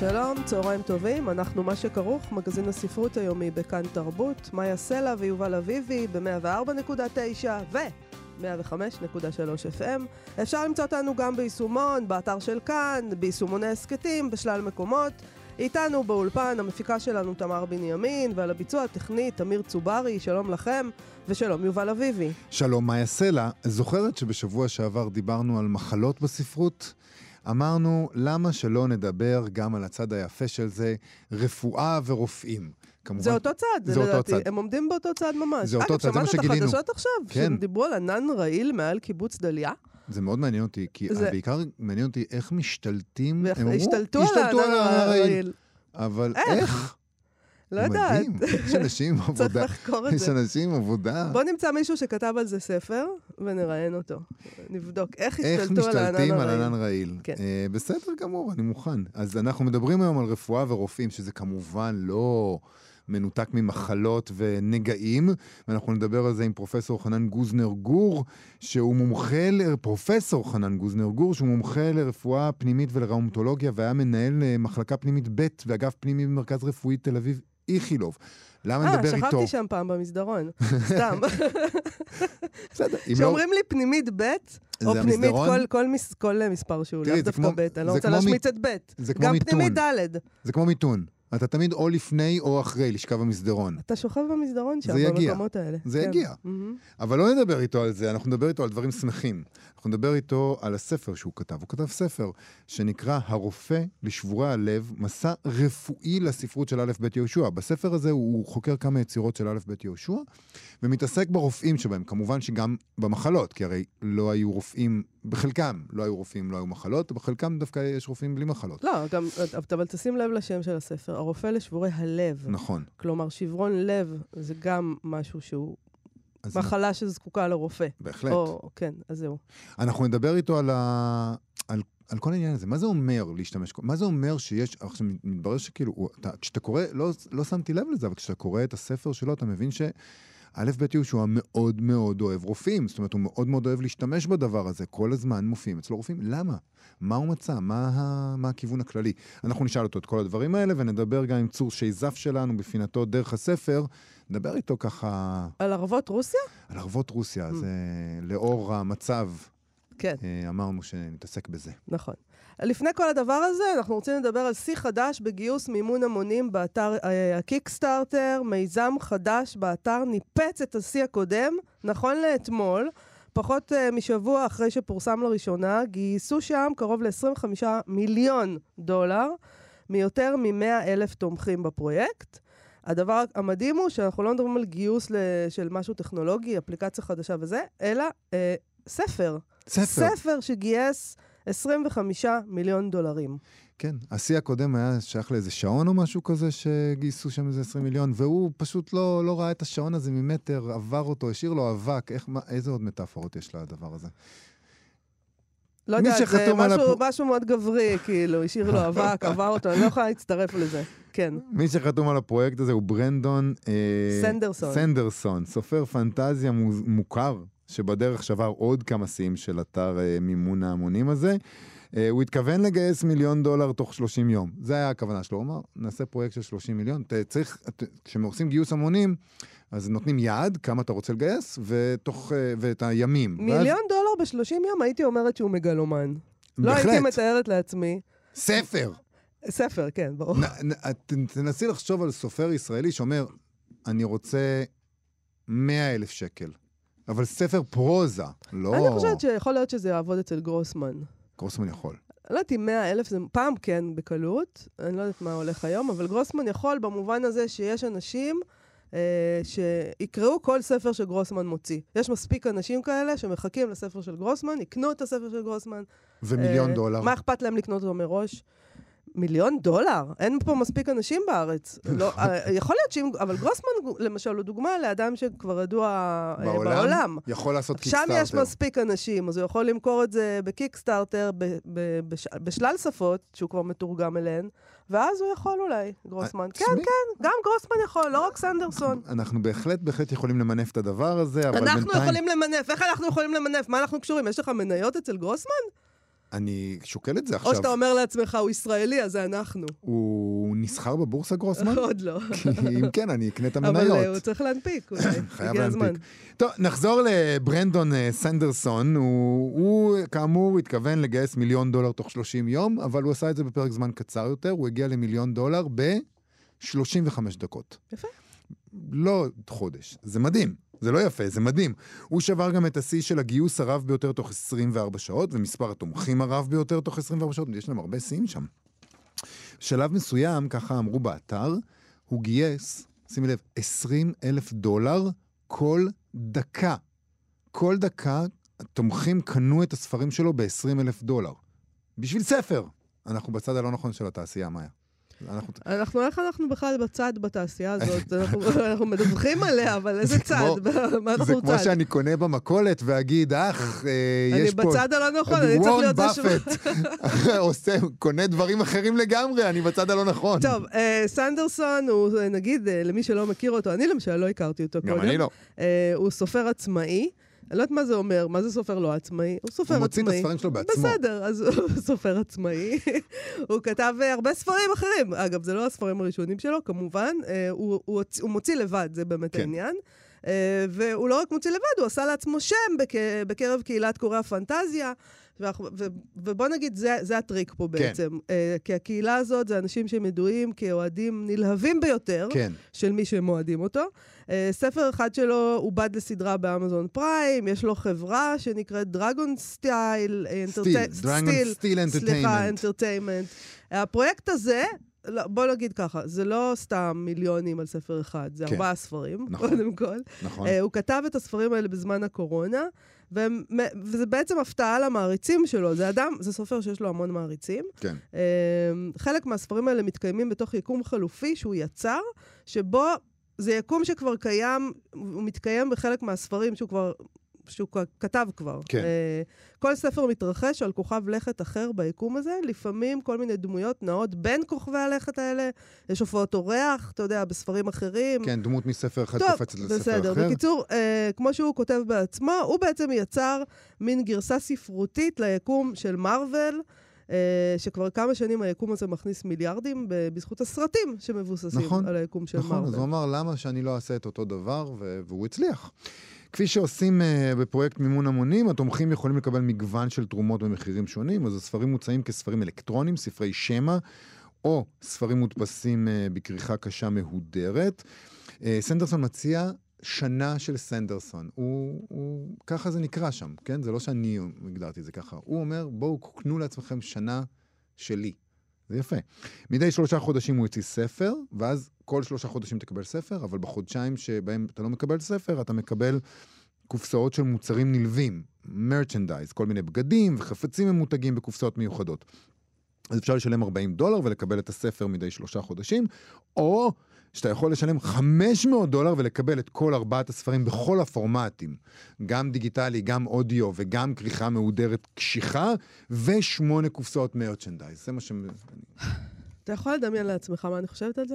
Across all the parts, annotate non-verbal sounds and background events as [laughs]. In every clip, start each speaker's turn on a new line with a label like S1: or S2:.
S1: שלום, צהריים טובים, אנחנו מה שכרוך, מגזין הספרות היומי בכאן תרבות, מאיה סלע ויובל אביבי ב-104.9 ו-105.3 FM. אפשר למצוא אותנו גם ביישומון, באתר של כאן, ביישומוני הסכתים, בשלל מקומות. איתנו באולפן המפיקה שלנו תמר בנימין, ועל הביצוע הטכני תמיר צוברי, שלום לכם, ושלום יובל אביבי.
S2: שלום, מאיה סלע. זוכרת שבשבוע שעבר דיברנו על מחלות בספרות? אמרנו, למה שלא נדבר גם על הצד היפה של זה, רפואה ורופאים.
S1: כמובן, זה אותו צד,
S2: זה אותו צד.
S1: הם עומדים באותו צד ממש.
S2: זה אותו צד, זה מה שגילינו.
S1: אגב, שמעת את החדשות עכשיו? כן. שהם דיברו על ענן רעיל מעל קיבוץ דליה?
S2: זה מאוד מעניין אותי, כי זה... בעיקר מעניין אותי איך משתלטים,
S1: הם אמרו, השתלטו על הענן הרעיל.
S2: אבל איך?
S1: לא יודעת.
S2: מדהים, יש אנשים [laughs] עם עבודה.
S1: צריך לחקור את זה.
S2: יש אנשים עם עבודה.
S1: בוא נמצא מישהו שכתב על זה ספר, ונראיין אותו. נבדוק איך השתלטו על הענן הרעיל. איך משתלטים
S2: על ענן רעיל. כן. אה, בסדר גמור, אני מוכן. אז אנחנו מדברים היום על רפואה ורופאים, שזה כמובן לא... מנותק ממחלות ונגעים, ואנחנו נדבר על זה עם פרופסור חנן גוזנר גור, שהוא מומחה, ל... פרופסור חנן גוזנר גור, שהוא מומחה לרפואה פנימית ולראומטולוגיה, והיה מנהל אה, מחלקה פנימית ב' ואגף פנימי במרכז רפואי תל אביב איכילוב. למה
S1: אה,
S2: נדבר איתו?
S1: אה, שכבתי שם פעם במסדרון, סתם.
S2: בסדר, אם
S1: לא... שאומרים לי פנימית ב', או פנימית כל, כל, מס, כל מספר שהוא, לאו דווקא ב', אני לא רוצה להשמיץ את ב'. גם פנימית ד'.
S2: זה כמו מיתון. אתה תמיד או לפני או אחרי לשכב במסדרון.
S1: אתה שוכב במסדרון שם, במקומות האלה.
S2: זה כן. יגיע. Mm-hmm. אבל לא נדבר איתו על זה, אנחנו נדבר איתו על דברים שמחים. אנחנו נדבר איתו על הספר שהוא כתב. הוא כתב ספר שנקרא הרופא לשבורי הלב, מסע רפואי לספרות של א' ב' יהושע. בספר הזה הוא חוקר כמה יצירות של א' ב' יהושע, ומתעסק ברופאים שבהם. כמובן שגם במחלות, כי הרי לא היו רופאים, בחלקם לא היו רופאים, לא היו מחלות, ובחלקם דווקא יש רופאים בלי מחלות.
S1: לא, גם, אבל תשים לב לשם של הספר, הרופא לשבורי הלב.
S2: נכון.
S1: כלומר, שברון לב זה גם משהו שהוא מחלה שזקוקה לרופא.
S2: בהחלט.
S1: או, כן, אז זהו.
S2: אנחנו נדבר איתו על, ה... על, על כל העניין הזה. מה זה אומר להשתמש? מה זה אומר שיש... עכשיו, מתברר שכאילו, אתה, כשאתה קורא, לא, לא שמתי לב לזה, אבל כשאתה קורא את הספר שלו, אתה מבין ש... א' ב' יהושע מאוד מאוד אוהב רופאים, זאת אומרת, הוא מאוד מאוד אוהב להשתמש בדבר הזה. כל הזמן מופיעים אצלו רופאים. למה? מה הוא מצא? מה, ה... מה הכיוון הכללי? אנחנו נשאל אותו את כל הדברים האלה, ונדבר גם עם צור שייזף שלנו בפינתו דרך הספר. נדבר איתו ככה...
S1: על ערבות רוסיה?
S2: על ערבות רוסיה, mm. זה לאור המצב.
S1: כן.
S2: אה, אמרנו שנתעסק בזה.
S1: נכון. לפני כל הדבר הזה, אנחנו רוצים לדבר על שיא חדש בגיוס מימון המונים באתר אה, הקיקסטארטר. מיזם חדש באתר ניפץ את השיא הקודם, נכון לאתמול. פחות uh, משבוע אחרי שפורסם לראשונה, גייסו שם קרוב ל-25 מיליון דולר מיותר מ-100 אלף תומכים בפרויקט. הדבר המדהים הוא שאנחנו לא מדברים על גיוס של משהו טכנולוגי, אפליקציה חדשה וזה, אלא אה, ספר.
S2: ספר.
S1: ספר שגייס 25 מיליון דולרים.
S2: כן, השיא הקודם היה שייך לאיזה שעון או משהו כזה, שגייסו שם איזה 20 מיליון, והוא פשוט לא, לא ראה את השעון הזה ממטר, עבר אותו, השאיר לו אבק. איך, מה, איזה עוד מטאפורות יש לדבר הזה?
S1: לא יודעת, זה משהו, הפ... משהו מאוד גברי, כאילו, השאיר לו אבק, עבר אותו, אני לא יכולה להצטרף לזה. כן.
S2: מי שחתום על הפרויקט הזה הוא ברנדון...
S1: אה, סנדרסון.
S2: סנדרסון, סופר פנטזיה מוכר, שבדרך שבר עוד כמה שיאים של אתר אה, מימון ההמונים הזה. אה, הוא התכוון לגייס מיליון דולר תוך 30 יום. זה היה הכוונה שלו. הוא אמר, נעשה פרויקט של 30 מיליון. צריך, כשעושים גיוס המונים, אז נותנים יעד, כמה אתה רוצה לגייס, ותוך, אה, ואת הימים.
S1: מיליון ואז... דולר ב-30 יום, הייתי אומרת שהוא מגלומן. בהחלט. לא הייתי מתארת לעצמי.
S2: ספר.
S1: ספר, כן, ברור. נ,
S2: נ, תנסי לחשוב על סופר ישראלי שאומר, אני רוצה 100 אלף שקל. אבל ספר פרוזה, לא...
S1: אני חושבת שיכול להיות שזה יעבוד אצל גרוסמן.
S2: גרוסמן יכול.
S1: לא יודעת אם 100 אלף זה פעם כן בקלות, אני לא יודעת מה הולך היום, אבל גרוסמן יכול במובן הזה שיש אנשים אה, שיקראו כל ספר שגרוסמן מוציא. יש מספיק אנשים כאלה שמחכים לספר של גרוסמן, יקנו את הספר של גרוסמן.
S2: ומיליון אה, דולר.
S1: מה אכפת להם לקנות אותו מראש? מיליון דולר? אין פה מספיק אנשים בארץ. לא, אה, יכול להיות שאם... אבל גרוסמן, למשל, הוא דוגמה לאדם שכבר ידוע אה, בעולם.
S2: יכול לעשות
S1: שם
S2: קיקסטארטר.
S1: יש מספיק אנשים, אז הוא יכול למכור את זה בקיקסטארטר, ב- ב- בש- בשלל שפות, שהוא כבר מתורגם אליהן, ואז הוא יכול אולי, גרוסמן. כן,
S2: תשמעי,
S1: כן, גם גרוסמן יכול, לא רק סנדרסון.
S2: אנחנו בהחלט, בהחלט יכולים למנף את הדבר הזה, אבל
S1: אנחנו
S2: בינתיים...
S1: יכולים למנף, איך אנחנו יכולים למנף? מה אנחנו קשורים? יש לך מניות אצל גרוסמן?
S2: אני שוקל את זה
S1: או
S2: עכשיו.
S1: שאתה אומר לעצמך, הוא ישראלי, אז זה אנחנו.
S2: הוא נסחר בבורסה גרוסמן? [laughs]
S1: עוד לא. [laughs]
S2: כי אם כן, אני אקנה את
S1: אבל
S2: המניות.
S1: אה, הוא צריך להנפיק, אולי. [laughs]
S2: חייב. להנפיק. טוב, נחזור לברנדון אה, סנדרסון. הוא, הוא, כאמור, התכוון לגייס מיליון דולר תוך 30 יום, אבל הוא עשה את זה בפרק זמן קצר יותר. הוא הגיע למיליון דולר ב-35 דקות.
S1: יפה.
S2: לא חודש. זה מדהים. זה לא יפה, זה מדהים. הוא שבר גם את השיא של הגיוס הרב ביותר תוך 24 שעות, ומספר התומכים הרב ביותר תוך 24 שעות. יש להם הרבה שיאים שם. בשלב מסוים, ככה אמרו באתר, הוא גייס, שימי לב, 20 אלף דולר כל דקה. כל דקה התומכים קנו את הספרים שלו ב-20 אלף דולר. בשביל ספר. אנחנו בצד הלא נכון של התעשייה, מאיה. אנחנו...
S1: אנחנו, איך אנחנו בכלל בצד בתעשייה הזאת? [laughs] אנחנו, אנחנו מדווחים עליה, אבל איזה צד? [laughs]
S2: כמו-
S1: מה
S2: זה
S1: אנחנו
S2: כמו
S1: צד?
S2: שאני קונה במכולת ואגיד, אך, אה,
S1: אני
S2: יש פה...
S1: בצד הלא נכון, אני צריך
S2: וורן
S1: להיות... זה
S2: באפט [laughs] עושה, קונה דברים אחרים לגמרי, אני בצד הלא נכון.
S1: טוב, אה, סנדרסון הוא, אה, נגיד, למי שלא מכיר אותו, אני למשל לא הכרתי אותו
S2: גם
S1: קודם.
S2: אני לא.
S1: הוא סופר עצמאי. אני לא יודעת מה זה אומר, מה זה סופר לא עצמאי? הוא סופר
S2: הוא
S1: עצמאי.
S2: מוציא את הספרים שלו בעצמו.
S1: בסדר, אז הוא [laughs] סופר עצמאי. הוא כתב אה, הרבה ספרים אחרים. אגב, זה לא הספרים הראשונים שלו, כמובן. אה, הוא, הוא, הוא מוציא לבד, זה באמת
S2: כן.
S1: העניין. אה, והוא לא רק מוציא לבד, הוא עשה לעצמו שם בק... בקרב קהילת קוראי הפנטזיה. ואנחנו- ו- ובוא נגיד, זה, זה הטריק פה בעצם. אה, כי הקהילה הזאת זה אנשים שהם ידועים כאוהדים נלהבים ביותר.
S2: כן.
S1: של מי שהם אוהדים אותו. Uh, ספר אחד שלו עובד לסדרה באמזון פריים, יש לו חברה שנקראת דרגון סטייל,
S2: סטיל, Dragonsteel
S1: סליחה,
S2: Entertainment.
S1: Entertainment. הפרויקט הזה, לא, בוא נגיד ככה, זה לא סתם מיליונים על ספר אחד, זה
S2: כן.
S1: ארבעה ספרים,
S2: נכון.
S1: קודם כל.
S2: נכון.
S1: אה, הוא כתב את הספרים האלה בזמן הקורונה, והם, וזה בעצם הפתעה למעריצים שלו. זה אדם, זה סופר שיש לו המון מעריצים.
S2: כן.
S1: אה, חלק מהספרים האלה מתקיימים בתוך יקום חלופי שהוא יצר, שבו זה יקום שכבר קיים, הוא מתקיים בחלק מהספרים שהוא כבר... שהוא כתב כבר.
S2: כן.
S1: Uh, כל ספר מתרחש על כוכב לכת אחר ביקום הזה, לפעמים כל מיני דמויות נעות בין כוכבי הלכת האלה, יש הופעות אורח, אתה יודע, בספרים אחרים.
S2: כן, דמות מספר אחד
S1: טוב,
S2: קופצת לספר
S1: בסדר.
S2: אחר.
S1: בקיצור, אה, כמו שהוא כותב בעצמו, הוא בעצם יצר מין גרסה ספרותית ליקום של מארוול, אה, שכבר כמה שנים היקום הזה מכניס מיליארדים בזכות הסרטים שמבוססים
S2: נכון,
S1: על היקום של
S2: נכון, אז
S1: מארוול.
S2: הוא אמר, למה שאני לא אעשה את אותו דבר, והוא הצליח. כפי שעושים uh, בפרויקט מימון המונים, התומכים יכולים לקבל מגוון של תרומות במחירים שונים, אז הספרים מוצעים כספרים אלקטרוניים, ספרי שמע, או ספרים מודפסים uh, בכריכה קשה מהודרת. Uh, סנדרסון מציע שנה של סנדרסון. הוא, הוא, ככה זה נקרא שם, כן? זה לא שאני הגדרתי את זה ככה. הוא אומר, בואו קנו לעצמכם שנה שלי. זה יפה. מדי שלושה חודשים הוא יוציא ספר, ואז כל שלושה חודשים תקבל ספר, אבל בחודשיים שבהם אתה לא מקבל ספר, אתה מקבל קופסאות של מוצרים נלווים, מרצ'נדייז, כל מיני בגדים וחפצים ממותגים בקופסאות מיוחדות. אז אפשר לשלם 40 דולר ולקבל את הספר מדי שלושה חודשים, או שאתה יכול לשלם 500 דולר ולקבל את כל ארבעת הספרים בכל הפורמטים, גם דיגיטלי, גם אודיו וגם כריכה מהודרת קשיחה, ושמונה קופסאות מרצ'נדייז. זה מה ש...
S1: אתה יכול לדמיין לעצמך מה אני חושבת על זה?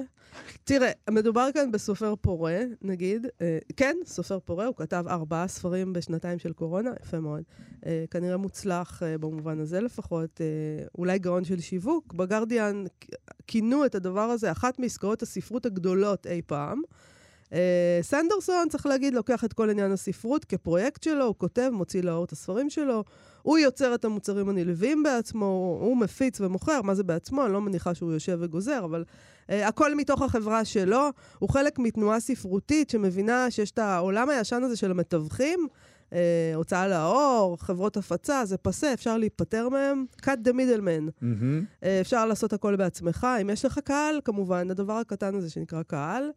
S1: תראה, מדובר כאן בסופר פורה, נגיד. אה, כן, סופר פורה, הוא כתב ארבעה ספרים בשנתיים של קורונה, יפה מאוד. אה, כנראה מוצלח אה, במובן הזה לפחות. אולי גאון של שיווק. בגרדיאן כינו את הדבר הזה אחת מעסקאות הספרות הגדולות אי פעם. אה, סנדרסון, צריך להגיד, לוקח את כל עניין הספרות כפרויקט שלו, הוא כותב, מוציא לאור את הספרים שלו, הוא יוצר את המוצרים הנלווים בעצמו, הוא מפיץ ומוכר, מה זה בעצמו? אני לא מניחה שהוא יושב וגוזר, אבל uh, הכל מתוך החברה שלו. הוא חלק מתנועה ספרותית שמבינה שיש את העולם הישן הזה של המתווכים, אה, הוצאה לאור, חברות הפצה, זה פסה, אפשר להיפטר מהם. cut the middleman.
S2: מהמם.
S1: אה, אפשר לעשות הכל בעצמך. אם יש לך קהל, כמובן, הדבר הקטן הזה שנקרא קהל.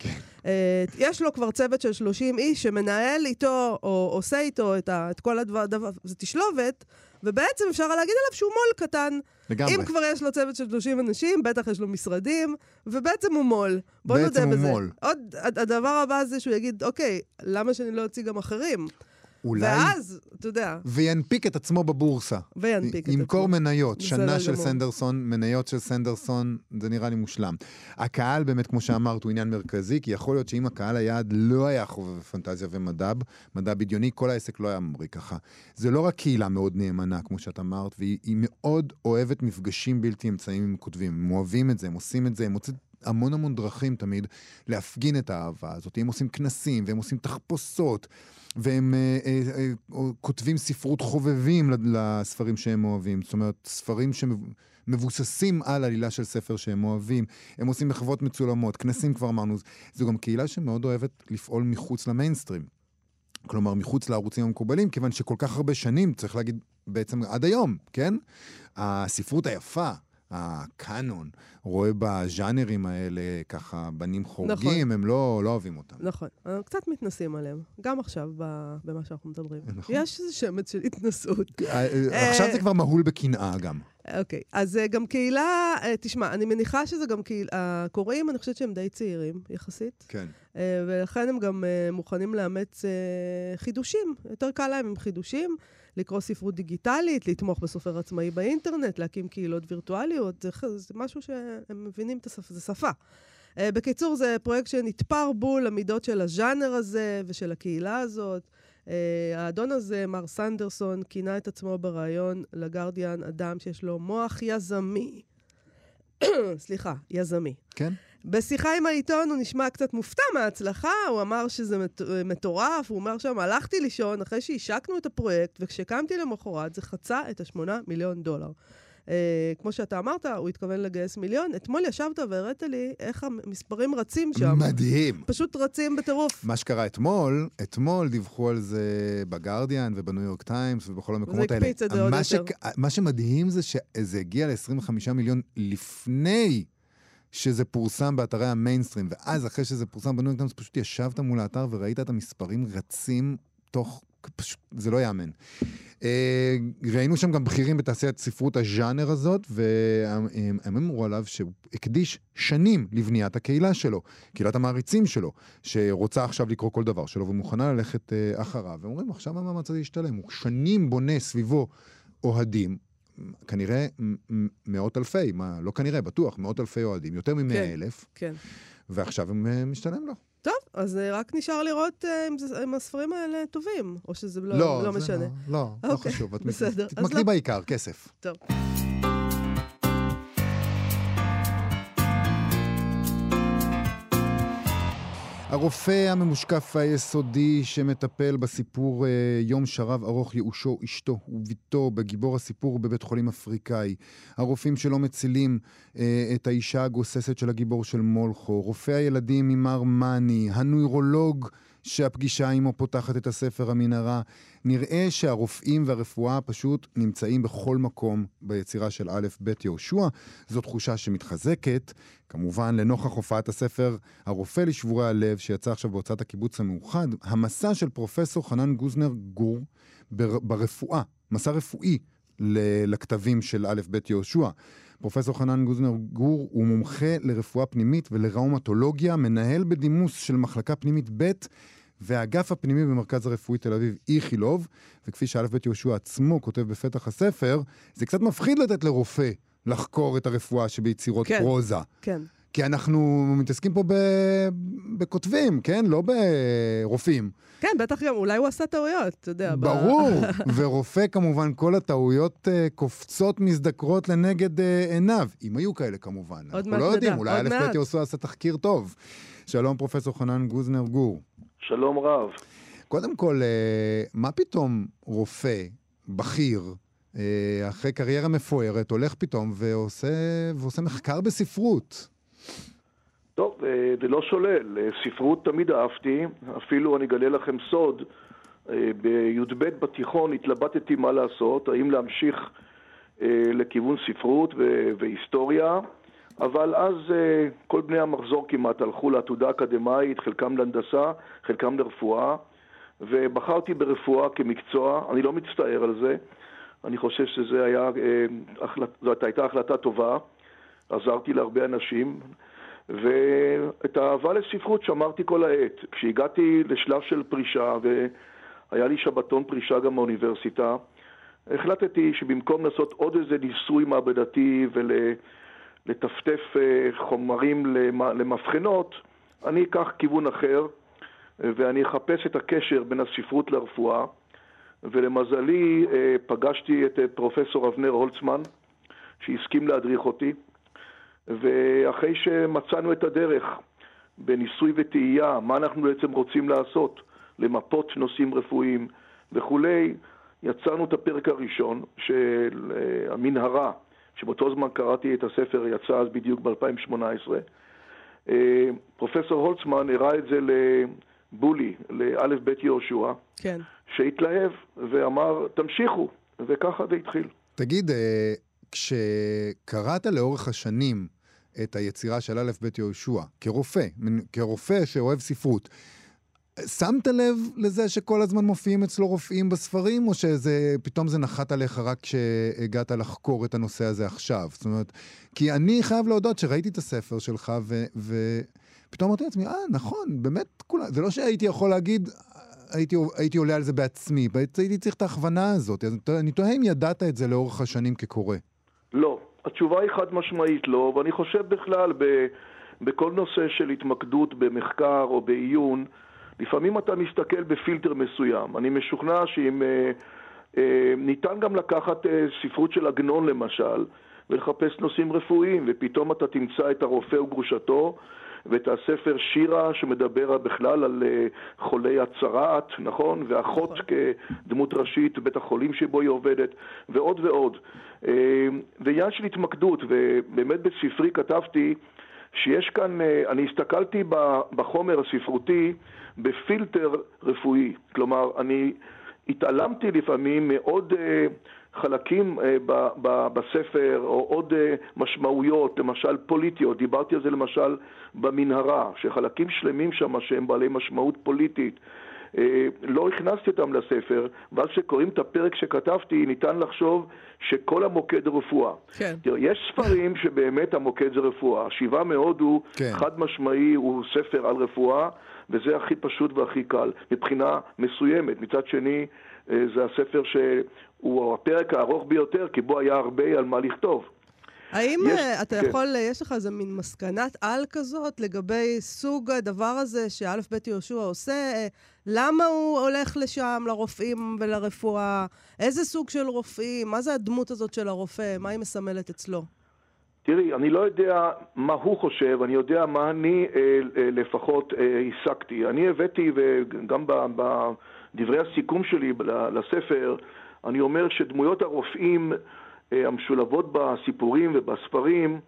S1: אה, יש לו כבר צוות של 30 איש שמנהל איתו, או עושה איתו את, ה, את כל הדבר, דבר, זה תשלובת, ובעצם אפשר להגיד עליו שהוא מו"ל קטן.
S2: לגמרי.
S1: אם כבר יש לו צוות של 30 אנשים, בטח יש לו משרדים, ובעצם הוא מו"ל. בוא
S2: בעצם
S1: נודה
S2: הוא
S1: בזה.
S2: מו"ל.
S1: עוד, הד- הדבר הבא זה שהוא יגיד, אוקיי, למה שאני לא אוציא גם אחרים?
S2: אולי...
S1: ואז, אתה יודע,
S2: וינפיק את עצמו בבורסה.
S1: וינפיק את
S2: ימכור
S1: עצמו.
S2: מניות,
S1: בסדר
S2: שנה של
S1: גמור.
S2: סנדרסון, מניות של סנדרסון, זה נראה לי מושלם. הקהל באמת, כמו שאמרת, הוא עניין מרכזי, כי יכול להיות שאם הקהל היעד לא היה חובב פנטזיה ומדע, מדע בדיוני, כל העסק לא היה ממריא ככה. זה לא רק קהילה מאוד נאמנה, כמו שאת אמרת, והיא היא מאוד אוהבת מפגשים בלתי אמצעיים עם כותבים. הם אוהבים את זה, הם עושים את זה, הם מוצאים המון המון דרכים תמיד להפגין את האהבה הזאת. הם עושים כנסים, והם עושים תחפושות. והם אה, אה, אה, כותבים ספרות חובבים לספרים שהם אוהבים. זאת אומרת, ספרים שמבוססים על עלילה של ספר שהם אוהבים. הם עושים מחוות מצולמות, כנסים כבר אמרנו. זו גם קהילה שמאוד אוהבת לפעול מחוץ למיינסטרים. כלומר, מחוץ לערוצים המקובלים, כיוון שכל כך הרבה שנים, צריך להגיד בעצם עד היום, כן? הספרות היפה, הקאנון, רואה בז'אנרים האלה ככה בנים חורגים,
S1: נכון.
S2: הם לא, לא אוהבים אותם.
S1: נכון, אנחנו קצת מתנסים עליהם, גם עכשיו במה שאנחנו מדברים.
S2: נכון.
S1: יש איזה שמץ של התנסות.
S2: אה, אה, עכשיו זה כבר מהול בקנאה גם.
S1: אוקיי, אז אה, גם קהילה, אה, תשמע, אני מניחה שזה גם קהילה, הקוראים, אני חושבת שהם די צעירים יחסית,
S2: כן.
S1: אה, ולכן הם גם אה, מוכנים לאמץ אה, חידושים. יותר קל להם עם חידושים, לקרוא ספרות דיגיטלית, לתמוך בסופר עצמאי באינטרנט, להקים קהילות וירטואליות, זה, זה משהו שהם מבינים את השפה, זה שפה. אה, בקיצור, זה פרויקט שנתפר בול למידות של הז'אנר הזה ושל הקהילה הזאת. אה, האדון הזה, מר סנדרסון, כינה את עצמו בריאיון לגרדיאן אדם שיש לו מוח יזמי. [coughs] סליחה, יזמי.
S2: כן?
S1: בשיחה עם העיתון הוא נשמע קצת מופתע מההצלחה, הוא אמר שזה מט- מטורף, הוא אומר שם, הלכתי לישון אחרי שהשקנו את הפרויקט, וכשקמתי למחרת זה חצה את השמונה מיליון דולר. אה, כמו שאתה אמרת, הוא התכוון לגייס מיליון. אתמול ישבת והראית לי איך המספרים רצים שם.
S2: מדהים.
S1: פשוט רצים בטירוף.
S2: מה שקרה אתמול, אתמול דיווחו על זה בגרדיאן ובניו יורק טיימס ובכל המקומות האלה.
S1: הקפיץ את זה עוד יותר.
S2: מה שמדהים זה שזה הגיע ל-25 מיליון לפני שזה פורסם באתרי המיינסטרים, ואז אחרי שזה פורסם בניו יורק טיימס, פשוט ישבת מול האתר וראית את המספרים רצים תוך... פשוט, זה לא ייאמן. אה, ראינו שם גם בכירים בתעשיית ספרות הז'אנר הזאת, והם אמרו עליו שהוא הקדיש שנים לבניית הקהילה שלו, קהילת המעריצים שלו, שרוצה עכשיו לקרוא כל דבר שלו ומוכנה ללכת אה, אחריו. ואומרים, עכשיו המאמץ הזה ישתלם. הוא שנים בונה סביבו אוהדים, כנראה מאות אלפי, מה, לא כנראה, בטוח, מאות אלפי אוהדים, יותר ממאה
S1: כן.
S2: אלף,
S1: כן.
S2: ועכשיו הם אה, משתלם לו.
S1: טוב, אז אה, רק נשאר לראות אה, אם זה- אם הספרים האלה טובים, או שזה לא, לא,
S2: זה
S1: משנה.
S2: לא, לא, לא
S1: אוקיי,
S2: חשוב.
S1: בסדר,
S2: תתמקדי
S1: לא.
S2: בעיקר, כסף.
S1: טוב.
S2: הרופא הממושקף והיסודי שמטפל בסיפור אה, יום שרב ארוך ייאושו אשתו וביתו בגיבור הסיפור בבית חולים אפריקאי. הרופאים שלא מצילים אה, את האישה הגוססת של הגיבור של מולכו. רופא הילדים ממר מאני. הנוירולוג שהפגישה עמו פותחת את הספר המנהרה. נראה שהרופאים והרפואה פשוט נמצאים בכל מקום ביצירה של א' ב' יהושע. זו תחושה שמתחזקת, כמובן לנוכח הופעת הספר הרופא לשבורי הלב, שיצא עכשיו בהוצאת הקיבוץ המאוחד, המסע של פרופסור חנן גוזנר גור בר, ברפואה, מסע רפואי לכתבים של א' ב' יהושע. פרופסור חנן גוזנר גור הוא מומחה לרפואה פנימית ולראומטולוגיה, מנהל בדימוס של מחלקה פנימית ב' והאגף הפנימי במרכז הרפואי תל אביב איכילוב, וכפי שא' ב' יהושע עצמו כותב בפתח הספר, זה קצת מפחיד לתת לרופא לחקור את הרפואה שביצירות
S1: כן.
S2: פרוזה.
S1: כן.
S2: כי אנחנו מתעסקים פה ב... בכותבים, כן? לא ברופאים.
S1: כן, בטח גם, אולי הוא עשה טעויות, אתה יודע. ב-
S2: ברור. [laughs] ורופא, כמובן, כל הטעויות uh, קופצות, מזדקרות לנגד uh, עיניו. אם היו כאלה, כמובן.
S1: עוד
S2: אנחנו
S1: מעט
S2: לא יודעים, אולי
S1: עוד
S2: א'
S1: מעט.
S2: ב' יהושע עשה תחקיר טוב. שלום, פרופסור חנן גוזנר גור.
S3: שלום רב.
S2: קודם כל, אה, מה פתאום רופא בכיר, אחרי קריירה מפוארת, הולך פתאום ועושה, ועושה מחקר בספרות?
S3: טוב, אה, זה לא שולל. אה, ספרות תמיד אהבתי, אפילו אני אגלה לכם סוד, אה, בי"ב בתיכון התלבטתי מה לעשות, האם להמשיך לכיוון ספרות והיסטוריה, אבל אז כל בני המחזור כמעט הלכו לעתודה אקדמאית, חלקם להנדסה, חלקם לרפואה, ובחרתי ברפואה כמקצוע, אני לא מצטער על זה, אני חושב שזו הייתה החלטה טובה, עזרתי להרבה אנשים, ואת האהבה לספרות שמרתי כל העת. כשהגעתי לשלב של פרישה, והיה לי שבתון פרישה גם באוניברסיטה, החלטתי שבמקום לעשות עוד איזה ניסוי מעבדתי ולטפטף אה, חומרים למבחנות, אני אקח כיוון אחר ואני אחפש את הקשר בין הספרות לרפואה. ולמזלי אה, פגשתי את אה, פרופסור אבנר הולצמן, שהסכים להדריך אותי. ואחרי שמצאנו את הדרך בניסוי וטעייה, מה אנחנו בעצם רוצים לעשות, למפות נושאים רפואיים וכולי, יצרנו את הפרק הראשון של אה, המנהרה, שבאותו זמן קראתי את הספר, יצא אז בדיוק ב-2018. אה, פרופסור הולצמן הראה את זה לבולי, לאלף בית יהושע,
S1: כן.
S3: שהתלהב ואמר, תמשיכו, וככה זה התחיל.
S2: תגיד, אה, כשקראת לאורך השנים את היצירה של א' ב' יהושע, כרופא, כרופא שאוהב ספרות. שמת לב לזה שכל הזמן מופיעים אצלו רופאים בספרים, או שפתאום זה נחת עליך רק כשהגעת לחקור את הנושא הזה עכשיו? זאת אומרת, כי אני חייב להודות שראיתי את הספר שלך, ופתאום אמרתי לעצמי, אה, נכון, באמת, כולה, זה לא שהייתי יכול להגיד, הייתי, הייתי עולה על זה בעצמי, הייתי צריך את ההכוונה הזאת. אני תוהה אם ידעת את זה לאורך השנים כקורא.
S3: התשובה היא חד משמעית לא, ואני חושב בכלל ב, בכל נושא של התמקדות במחקר או בעיון, לפעמים אתה מסתכל בפילטר מסוים. אני משוכנע שאם אה, אה, ניתן גם לקחת אה, ספרות של עגנון למשל, ולחפש נושאים רפואיים, ופתאום אתה תמצא את הרופא וגרושתו, ואת הספר שירה שמדבר בכלל על אה, חולי הצרעת, נכון? ואחות נכון. כדמות ראשית בבית החולים שבו היא עובדת, ועוד ועוד. אה, ועניין של התמקדות, ובאמת בספרי כתבתי שיש כאן, אה, אני הסתכלתי בחומר הספרותי בפילטר רפואי, כלומר, אני התעלמתי לפעמים מעוד חלקים אה, ב, ב, בספר או עוד אה, משמעויות, למשל פוליטיות, דיברתי על זה למשל במנהרה, שחלקים שלמים שם שהם בעלי משמעות פוליטית, אה, לא הכנסתי אותם לספר, ואז כשקוראים את הפרק שכתבתי, ניתן לחשוב שכל המוקד זה רפואה.
S1: כן.
S3: תראה, יש ספרים [laughs] שבאמת המוקד זה רפואה. שבעה מהודו, כן. חד משמעי, הוא ספר על רפואה, וזה הכי פשוט והכי קל, מבחינה מסוימת. מצד שני, זה הספר הוא הפרק הארוך ביותר, כי בו היה הרבה על מה לכתוב.
S1: האם יש, אה, אתה כן. יכול, אה, יש לך איזה מין מסקנת על כזאת לגבי סוג הדבר הזה שא' ב' יהושע עושה? אה, למה הוא הולך לשם, לרופאים ולרפואה? איזה סוג של רופאים? מה זה הדמות הזאת של הרופא? מה היא מסמלת אצלו?
S3: תראי, אני לא יודע מה הוא חושב, אני יודע מה אני אה, אה, לפחות אה. אני הבאתי, וגם בדברי הסיכום שלי לספר, אני אומר שדמויות הרופאים אה, המשולבות בסיפורים ובספרים,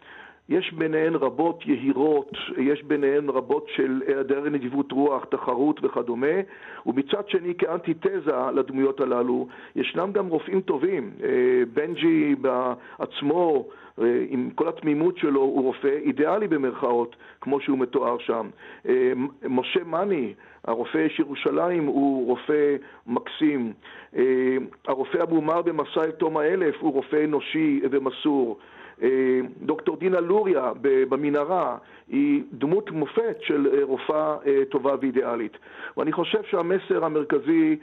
S3: יש ביניהן רבות יהירות, יש ביניהן רבות של היעדר נדיבות רוח, תחרות וכדומה, ומצד שני כאנטיתזה לדמויות הללו, ישנם גם רופאים טובים. אה, בנג'י בעצמו, אה, עם כל התמימות שלו, הוא רופא אידיאלי במרכאות, כמו שהוא מתואר שם. משה מאני, הרופא איש ירושלים, הוא רופא מקסים. הרופא אבו מר במסע אל תום האלף הוא רופא אנושי ומסור. אה, דוקטור דינה לוריה במנהרה היא דמות מופת של אה, רופאה אה, טובה ואידיאלית. ואני חושב שהמסר המרכזי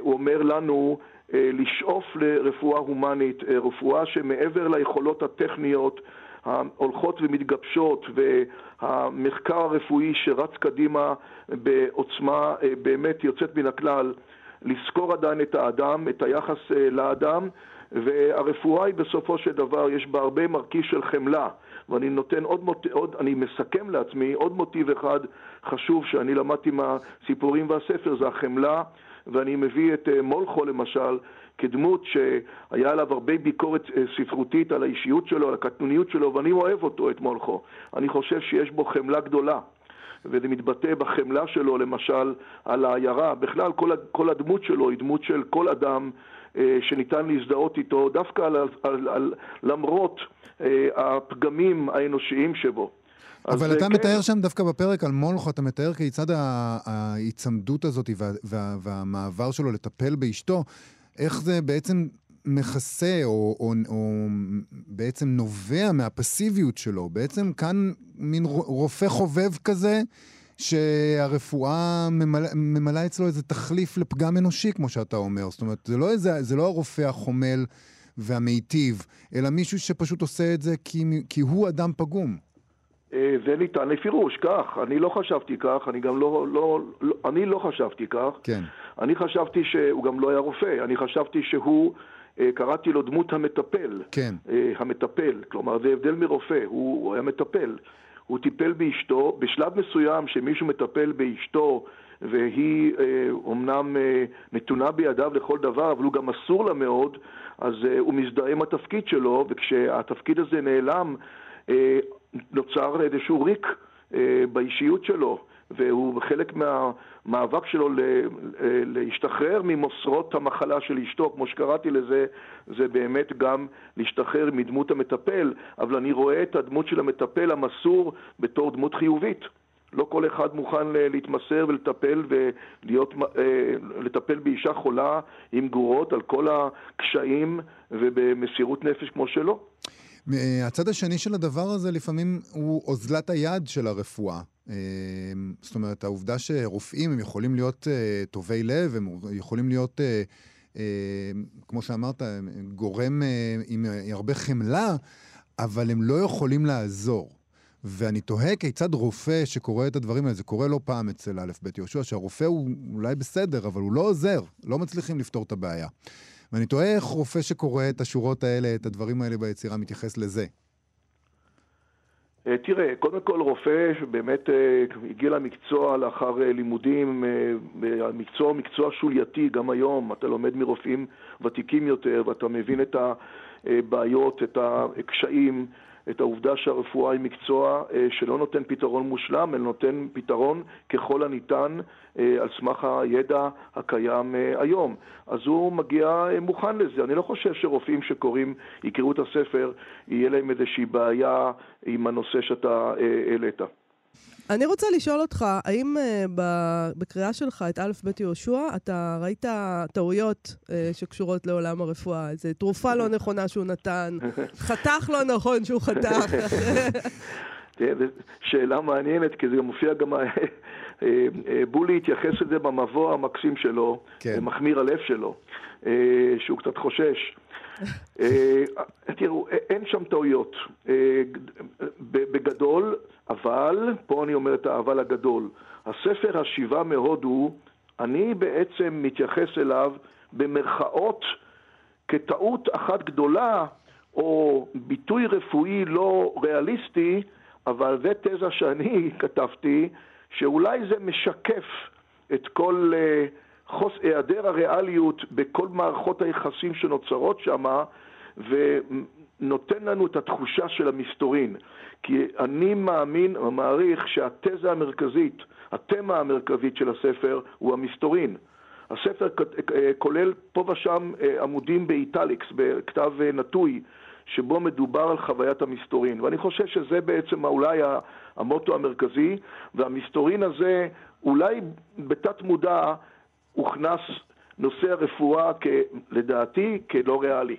S3: הוא אומר לנו לשאוף לרפואה הומנית, רפואה שמעבר ליכולות הטכניות ההולכות ומתגבשות והמחקר הרפואי שרץ קדימה בעוצמה באמת יוצאת מן הכלל, לזכור עדיין את האדם, את היחס לאדם והרפואה היא בסופו של דבר, יש בה הרבה מרכיב של חמלה. ואני נותן עוד, מוט... עוד, אני מסכם לעצמי עוד מוטיב אחד חשוב שאני למדתי מהסיפורים והספר, זה החמלה, ואני מביא את אה, מולכו למשל, כדמות שהיה עליו הרבה ביקורת אה, ספרותית על האישיות שלו, על הקטנוניות שלו, ואני אוהב אותו, את מולכו. אני חושב שיש בו חמלה גדולה. וזה מתבטא בחמלה שלו, למשל, על העיירה. בכלל, כל, כל הדמות שלו היא דמות של כל אדם שניתן להזדהות איתו, דווקא על, על, על, למרות אה, הפגמים האנושיים שבו.
S2: אבל אתה כן. מתאר שם דווקא בפרק על מולכו, אתה מתאר כיצד ההיצמדות הזאת וה, וה, והמעבר שלו לטפל באשתו, איך זה בעצם מכסה או, או, או בעצם נובע מהפסיביות שלו. בעצם כאן מין רופא חובב כזה, שהרפואה ממלא, ממלא אצלו איזה תחליף לפגם אנושי, כמו שאתה אומר. זאת אומרת, זה לא, איזה, זה לא הרופא החומל והמיטיב, אלא מישהו שפשוט עושה את זה כי, כי הוא אדם פגום.
S3: אה, זה ניתן לפירוש, כך. אני לא חשבתי כך, אני גם לא, לא, לא, אני לא חשבתי כך.
S2: כן.
S3: אני חשבתי שהוא גם לא היה רופא, אני חשבתי שהוא, אה, קראתי לו דמות המטפל.
S2: כן.
S3: אה, המטפל, כלומר זה הבדל מרופא, הוא, הוא היה מטפל. הוא טיפל באשתו, בשלב מסוים שמישהו מטפל באשתו והיא אה, אומנם אה, נתונה בידיו לכל דבר, אבל הוא גם אסור לה מאוד, אז אה, הוא מזדהה עם התפקיד שלו, וכשהתפקיד הזה נעלם, אה, נוצר איזשהו ריק אה, באישיות שלו. והוא חלק מהמאבק שלו להשתחרר ממוסרות המחלה של אשתו, כמו שקראתי לזה, זה באמת גם להשתחרר מדמות המטפל, אבל אני רואה את הדמות של המטפל המסור בתור דמות חיובית. לא כל אחד מוכן להתמסר ולטפל אה, לטפל באישה חולה עם גורות על כל הקשיים ובמסירות נפש כמו שלו.
S2: הצד השני של הדבר הזה לפעמים הוא אוזלת היד של הרפואה. אמ, זאת אומרת, העובדה שרופאים הם יכולים להיות אה, טובי לב, הם יכולים להיות, אה, אה, כמו שאמרת, גורם עם הרבה חמלה, אבל הם לא יכולים לעזור. ואני תוהה כיצד רופא שקורא את הדברים האלה, זה קורה לא פעם אצל א' ב' יהושע, שהרופא הוא אולי בסדר, אבל הוא לא עוזר, לא מצליחים לפתור את הבעיה. ואני תוהה איך רופא שקורא את השורות האלה, את הדברים האלה ביצירה, מתייחס לזה.
S3: אה, תראה, קודם כל רופא שבאמת אה, הגיע למקצוע לאחר אה, לימודים, המקצוע הוא מקצוע שולייתי גם היום, אתה לומד מרופאים ותיקים יותר ואתה מבין את הבעיות, את הקשיים, את העובדה שהרפואה היא מקצוע אה, שלא נותן פתרון מושלם, אלא נותן פתרון ככל הניתן אה, על סמך הידע הקיים אה, היום. אז הוא מגיע מוכן לזה. אני לא חושב שרופאים שקוראים, יקראו את הספר, יהיה להם איזושהי בעיה עם הנושא שאתה העלית.
S1: אני רוצה לשאול אותך, האם uh, בקריאה שלך את א' ב' יהושע, אתה ראית טעויות uh, שקשורות לעולם הרפואה? איזו תרופה לא נכונה שהוא נתן, [laughs] חתך לא נכון שהוא חתך. [laughs]
S3: שאלה מעניינת, כי זה מופיע גם... אה, בולי התייחס לזה במבוא המקסים שלו, כן. מחמיר הלב שלו, שהוא קצת חושש. תראו, אין שם טעויות. בגדול, אבל, פה אני אומר את האבל הגדול, הספר השיבה מהודו, אני בעצם מתייחס אליו במרכאות כטעות אחת גדולה, או ביטוי רפואי לא ריאליסטי, אבל זה תזה שאני [laughs] כתבתי, שאולי זה משקף את כל uh, חוס, היעדר הריאליות בכל מערכות היחסים שנוצרות שם, ונותן לנו את התחושה של המסתורין. כי אני מאמין ומעריך שהתזה המרכזית, התמה המרכזית של הספר הוא המסתורין. הספר כולל פה ושם אה, עמודים באיטליקס, בכתב אה, נטוי, שבו מדובר על חוויית המסתורין. ואני חושב שזה בעצם אולי המוטו המרכזי, והמסתורין הזה אולי בתת מודע הוכנס נושא הרפואה, כ, לדעתי, כלא ריאלי.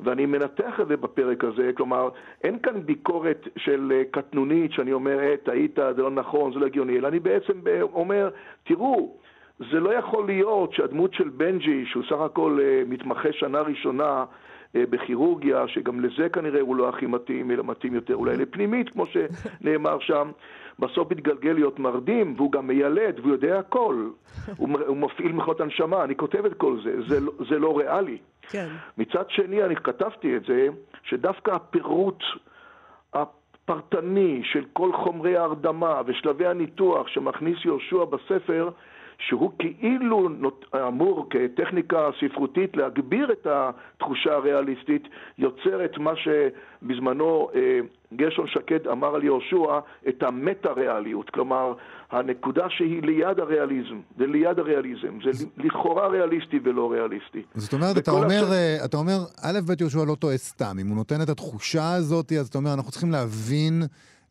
S3: ואני מנתח את זה בפרק הזה, כלומר, אין כאן ביקורת של אה, קטנונית שאני אומר, אה, טעית, זה לא נכון, זה לא הגיוני, אלא אני בעצם אומר, תראו, זה לא יכול להיות שהדמות של בנג'י, שהוא סך הכל אה, מתמחה שנה ראשונה, בכירורגיה, שגם לזה כנראה הוא לא הכי מתאים, אלא מתאים יותר אולי לפנימית, כמו שנאמר שם, בסוף מתגלגל להיות מרדים, והוא גם מיילד, והוא יודע הכל. הוא, הוא מפעיל מכונות הנשמה, אני כותב את כל זה, זה, לא, זה לא ריאלי.
S1: כן.
S3: מצד שני, אני כתבתי את זה, שדווקא הפירוט הפרטני של כל חומרי ההרדמה ושלבי הניתוח שמכניס יהושע בספר, שהוא כאילו. אמור כטכניקה ספרותית להגביר את התחושה הריאליסטית, יוצר את מה שבזמנו אה, גרשון שקד אמר על יהושע, את המטה-ריאליות. כלומר, הנקודה שהיא ליד הריאליזם, זה ליד הריאליזם, זה לכאורה ריאליסטי ולא ריאליסטי.
S2: זאת אומרת, אתה אומר, הש... אה, אתה אומר, א', ב' יהושע לא טועה סתם. אם הוא נותן את התחושה הזאת, אז אתה אומר, אנחנו צריכים להבין...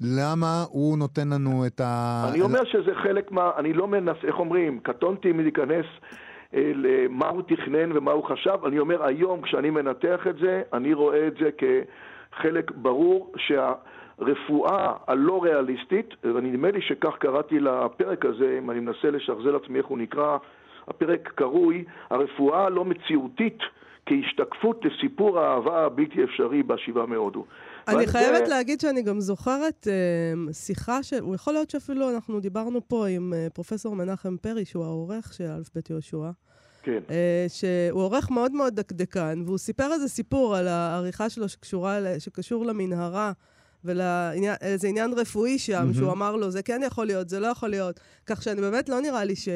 S2: למה הוא נותן לנו את ה...
S3: אני אומר שזה חלק מה... אני לא מנס... איך אומרים? קטונתי מלהיכנס אה, למה הוא תכנן ומה הוא חשב. אני אומר, היום כשאני מנתח את זה, אני רואה את זה כחלק ברור שהרפואה הלא ריאליסטית, ונדמה לי שכך קראתי לפרק הזה, אם אני מנסה לשחזר לעצמי איך הוא נקרא, הפרק קרוי, הרפואה הלא מציאותית כהשתקפות לסיפור האהבה הבלתי אפשרי בשבעה מהודו.
S1: אני חייבת להגיד שאני גם זוכרת uh, שיחה, ש... יכול להיות שאפילו אנחנו דיברנו פה עם uh, פרופסור מנחם פרי, שהוא העורך של אלף בית יהושע.
S3: כן. Uh,
S1: שהוא עורך מאוד מאוד דקדקן, והוא סיפר איזה סיפור על העריכה שלו שקשורה, שקשור למנהרה. ולאיזה עניין רפואי שם, mm-hmm. שהוא אמר לו, זה כן יכול להיות, זה לא יכול להיות. כך שאני באמת לא נראה לי ש...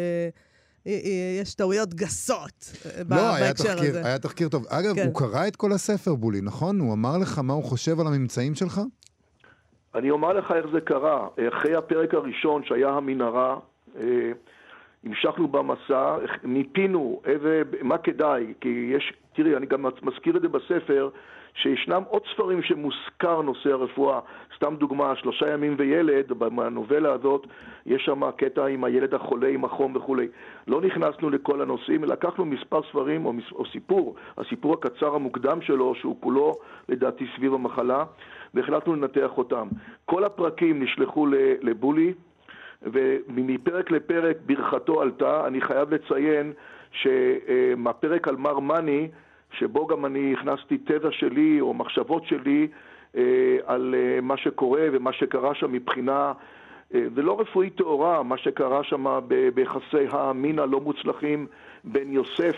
S1: יש טעויות גסות אה,
S2: לא,
S1: בהקשר
S2: תחקיר,
S1: הזה.
S2: היה תחקיר טוב. אגב, כן. הוא קרא את כל הספר, בולי, נכון? הוא אמר לך מה הוא חושב על הממצאים שלך?
S3: אני אומר לך איך זה קרה. אחרי הפרק הראשון, שהיה המנהרה, אה, המשכנו במסע, מיפינו איזה, מה כדאי, כי יש, תראי, אני גם מזכיר את זה בספר, שישנם עוד ספרים שמוזכר נושא הרפואה. סתם דוגמה, שלושה ימים וילד, בנובלה הזאת, יש שם קטע עם הילד החולה, עם החום וכולי. לא נכנסנו לכל הנושאים, לקחנו מספר ספרים או, או סיפור, הסיפור הקצר המוקדם שלו, שהוא כולו לדעתי סביב המחלה, והחלטנו לנתח אותם. כל הפרקים נשלחו לבולי, ומפרק לפרק ברכתו עלתה. אני חייב לציין שמהפרק על מר מאני, שבו גם אני הכנסתי תזה שלי או מחשבות שלי אה, על אה, מה שקורה ומה שקרה שם מבחינה, אה, זה לא רפואית טהורה, מה שקרה שם ביחסי המין הלא מוצלחים בין יוסף,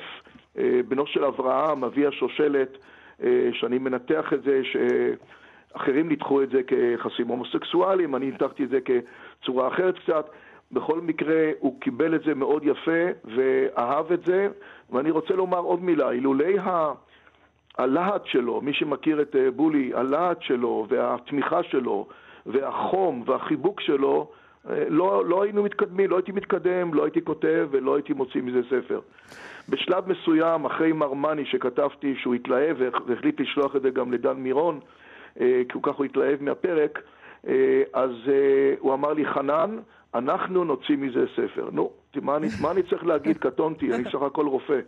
S3: בנו של אברהם, אבי השושלת, שאני מנתח את זה, שאחרים ניתחו את זה כיחסים הומוסקסואליים, אני ניתחתי את זה כצורה אחרת קצת. בכל מקרה, הוא קיבל את זה מאוד יפה ואהב את זה, ואני רוצה לומר עוד מילה, אילולי ה... הלהט שלו, מי שמכיר את אה, בולי, הלהט שלו והתמיכה שלו והחום והחיבוק שלו, אה, לא, לא היינו מתקדמים, לא הייתי מתקדם, לא הייתי כותב ולא הייתי מוציא מזה ספר. בשלב מסוים, אחרי מרמני שכתבתי שהוא התלהב והחליט לשלוח את זה גם לדן מירון, אה, כי הוא ככה הוא התלהב מהפרק, אז הוא אמר לי, חנן, אנחנו נוציא מזה ספר. נו, מה אני, מה אני צריך להגיד? קטונתי, אני סך הכל רופא.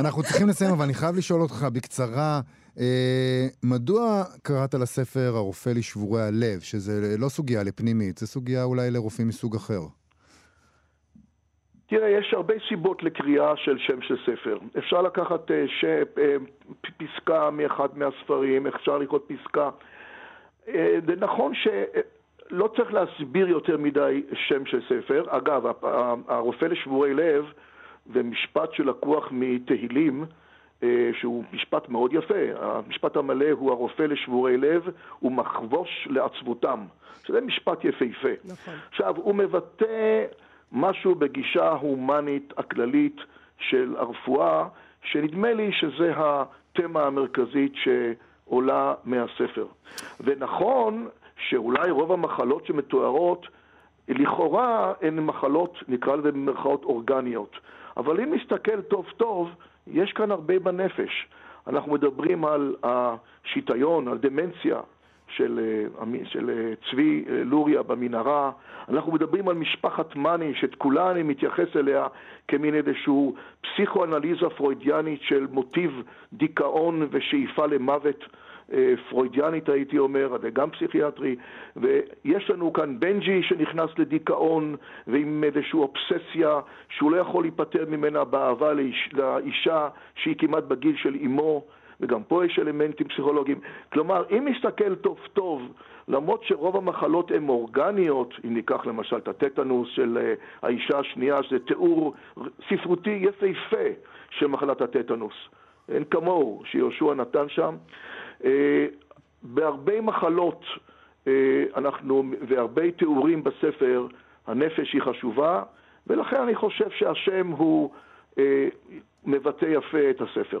S2: אנחנו צריכים לסיים, אבל אני חייב לשאול אותך בקצרה, אה, מדוע קראת לספר הרופא לשבורי הלב, שזה לא סוגיה לפנימית, זה סוגיה אולי לרופאים מסוג אחר?
S3: תראה, יש הרבה סיבות לקריאה של שם של ספר. אפשר לקחת אה, ש... אה, פסקה מאחד מהספרים, אפשר לקרוא פסקה. אה, זה נכון ש... לא צריך להסביר יותר מדי שם של ספר. אגב, הרופא לשבורי לב זה משפט שלקוח מתהילים, אה, שהוא משפט מאוד יפה. המשפט המלא הוא הרופא לשבורי לב ומחבוש לעצבותם. שזה משפט יפהפה. נכון. עכשיו, הוא מבטא משהו בגישה ההומנית הכללית של הרפואה, שנדמה לי שזה התמה המרכזית שעולה מהספר. ונכון שאולי רוב המחלות שמתוארות לכאורה הן מחלות, נקרא לזה במרכאות אורגניות. אבל אם נסתכל טוב טוב, יש כאן הרבה בנפש. אנחנו מדברים על השיטיון, על דמנציה של, אה, של אה, צבי אה, לוריה במנהרה, אנחנו מדברים על משפחת מאני, שאת כולה אני מתייחס אליה כמין איזשהו פסיכואנליזה פרוידיאנית של מוטיב דיכאון ושאיפה למוות. אה, פרוידיאנית הייתי אומר, גם פסיכיאטרי, ויש לנו כאן בנג'י שנכנס לדיכאון ועם איזושהי אובססיה שהוא לא יכול להיפטר ממנה באהבה לאיש, לאישה שהיא כמעט בגיל של אימו, וגם פה יש אלמנטים פסיכולוגיים. כלומר, אם נסתכל טוב טוב, למרות שרוב המחלות הן אורגניות, אם ניקח למשל את הטטנוס של אה, האישה השנייה, שזה תיאור ספרותי יפהפה של מחלת הטטנוס. אין כמוהו שיהושע נתן שם. אה, בהרבה מחלות אה, אנחנו, והרבה תיאורים בספר, הנפש היא חשובה, ולכן אני חושב שהשם הוא אה, מבטא יפה את הספר.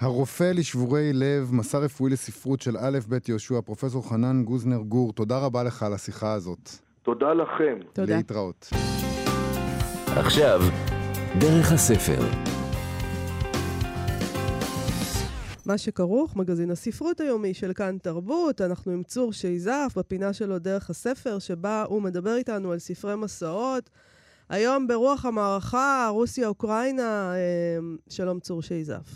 S2: הרופא לשבורי לב, מסע רפואי לספרות של א' ב' יהושע, פרופסור חנן גוזנר גור, תודה רבה לך על השיחה הזאת.
S3: תודה לכם.
S1: תודה.
S2: להתראות.
S4: עכשיו, דרך הספר.
S1: מה שכרוך, מגזין הספרות היומי של כאן תרבות. אנחנו עם צור שייזף בפינה שלו דרך הספר, שבה הוא מדבר איתנו על ספרי מסעות. היום ברוח המערכה, רוסיה-אוקראינה, אה, שלום צור שייזף.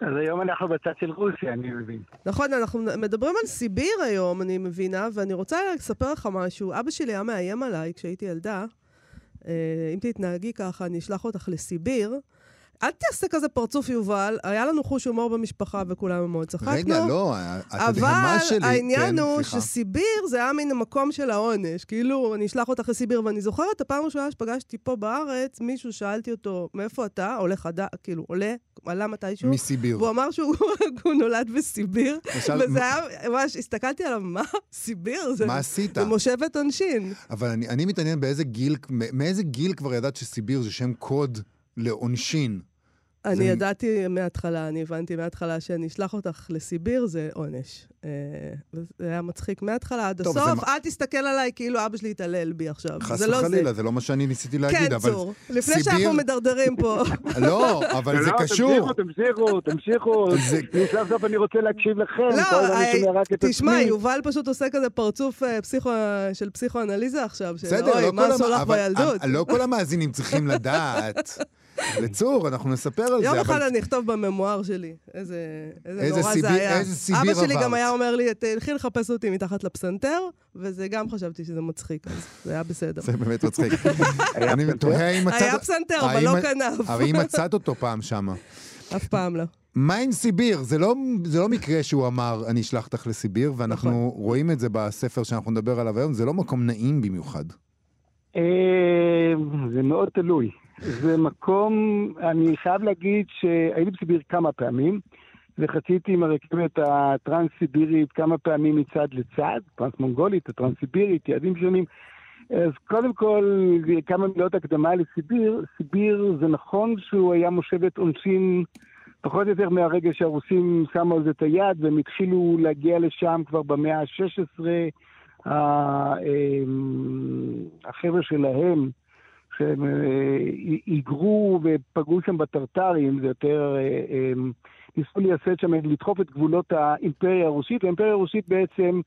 S5: אז היום אנחנו בצד של רוסיה, אני מבין.
S1: נכון, אנחנו מדברים על סיביר היום, אני מבינה, ואני רוצה לספר לך משהו. אבא שלי היה מאיים עליי כשהייתי ילדה. אה, אם תתנהגי ככה, אני אשלח אותך לסיביר. אל תעשה כזה פרצוף, יובל. היה לנו חוש הומור במשפחה וכולנו מאוד צחקנו.
S2: רגע, לא,
S1: אבל
S2: התדהמה שלי...
S1: העניין
S2: כן,
S1: הוא
S2: סליחה.
S1: שסיביר זה היה מן המקום של העונש. כאילו, אני אשלח אותך לסיביר, ואני זוכרת את הפעם הראשונה שפגשתי פה בארץ, מישהו, שאלתי אותו, מאיפה אתה? עולה חדש, כאילו, עולה, עלה מתישהו.
S2: מסיביר.
S1: והוא אמר שהוא [laughs] הוא נולד בסיביר, וזה היה, ממש, הסתכלתי עליו, מה? סיביר? זה,
S2: מה עשית?
S1: זה מושבת עונשין.
S2: אבל אני, אני מתעניין באיזה גיל, מאיזה גיל כבר ידעת שסיביר זה שם קוד לעונשין?
S1: אני
S2: זה-
S1: ידעתי מההתחלה, אני הבנתי מההתחלה שאני אשלח אותך לסיביר, זה עונש. אה, וזה היה מצחיק מההתחלה עד
S2: טוב, זה
S1: הסוף.
S2: מה-
S1: אל תסתכל עליי כאילו אבא שלי התעלל בי עכשיו.
S2: חס
S1: זה לא
S2: וחלילה,
S1: זה.
S2: זה לא מה שאני ניסיתי להגיד,
S1: כן,
S2: אבל...
S1: צור. לפני
S2: סיביר-
S1: שאנחנו מדרדרים פה. [laughs]
S2: לא, אבל זה
S5: לא,
S2: קשור.
S5: תמשיכו, תמשיכו, תמשיכו.
S2: זה-
S5: סוף סוף אני רוצה להקשיב לכם.
S1: לא, אה, תשמע. יובל פשוט עושה כזה פרצוף אה, פסיכו- של פסיכואנליזה עכשיו, של אוי,
S2: לא
S1: מה עשו לך בילדות.
S2: לא כל המאזינים צריכים לדעת. [laughs] לצור, אנחנו נספר על
S1: יום
S2: זה,
S1: אחד
S2: אבל...
S1: אני אכתוב בממואר שלי. איזה איזה
S2: איזה
S1: נורא זה היה.
S2: איזה סיביר
S1: אבא שלי
S2: עברת.
S1: גם היה אומר לי, תלכי לחפש אותי מתחת לפסנתר, וזה גם חשבתי שזה מצחיק, אז זה היה בסדר.
S2: זה באמת מצחיק. [laughs] אני תוהה האם מצאת...
S1: היה פסנתר, אבל לא כנף.
S2: אבל אם מצאת אותו פעם שמה. [laughs]
S1: אף פעם לא.
S2: מה עם סיביר? זה לא, זה לא מקרה שהוא אמר, אני אשלח אותך לסיביר, ואנחנו
S1: נכון.
S2: רואים את זה בספר שאנחנו נדבר עליו היום, זה לא מקום נעים במיוחד.
S5: אה, זה מאוד תלוי. זה מקום, אני חייב להגיד שהייתי בסיביר כמה פעמים, וחציתי עם הרכבת הטרנס-סיבירית כמה פעמים מצד לצד, טרנס-מונגולית, הטרנס-סיבירית, יעדים שונים. אז קודם כל, כמה מילות הקדמה לסיביר. סיביר זה נכון שהוא היה מושבת עונשין פחות או יותר מהרגע שהרוסים שמו על זה את היד, והם התחילו להגיע לשם כבר במאה ה-16. ה- אמ, החבר'ה שלהם, שהם אה, היגרו ופגעו שם בטרטרים, זה יותר, אה, אמ, ניסו לייסד שם, לדחוף את גבולות האימפריה הרוסית, והאימפריה הרוסית בעצם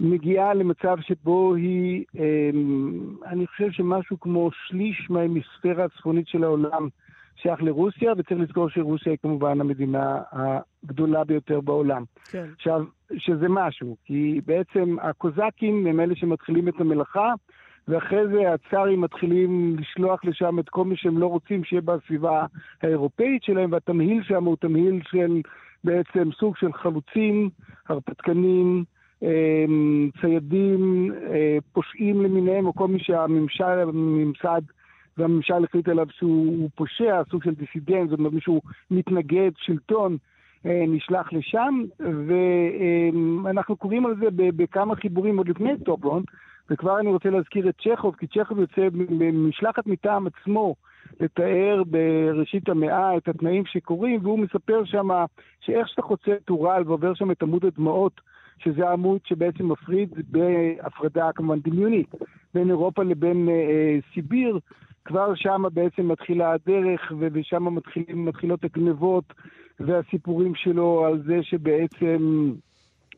S5: מגיעה למצב שבו היא, אני חושב שמשהו כמו שליש מההמיספירה הצפונית של העולם שייך לרוסיה, וצריך לזכור שרוסיה היא כמובן המדינה הגדולה ביותר בעולם.
S1: כן.
S5: עכשיו, שזה משהו, כי בעצם הקוזקים הם אלה שמתחילים את המלאכה, ואחרי זה הצארים מתחילים לשלוח לשם את כל מי שהם לא רוצים שיהיה בסביבה האירופאית שלהם, והתמהיל שם הוא תמהיל של בעצם סוג של חלוצים, הרפתקנים, אמ, ציידים, אה, פושעים למיניהם, או כל מי שהממשל, הממסד והממשל החליט עליו שהוא פושע, סוג של דיסידנט, זאת אומרת מישהו מתנגד שלטון, אה, נשלח לשם, ואנחנו קוראים על זה בכמה חיבורים עוד לפני טופלון, וכבר אני רוצה להזכיר את צ'כוב, כי צ'כוב יוצא במשלחת מטעם עצמו לתאר בראשית המאה את התנאים שקורים, והוא מספר שם שאיך שאתה חוצה את אורל ועובר שם את עמוד הדמעות, שזה העמוד שבעצם מפריד בהפרדה כמובן דמיונית בין אירופה לבין אה, אה, סיביר, כבר שם בעצם מתחילה הדרך, ושם מתחילות הגנבות והסיפורים שלו על זה שבעצם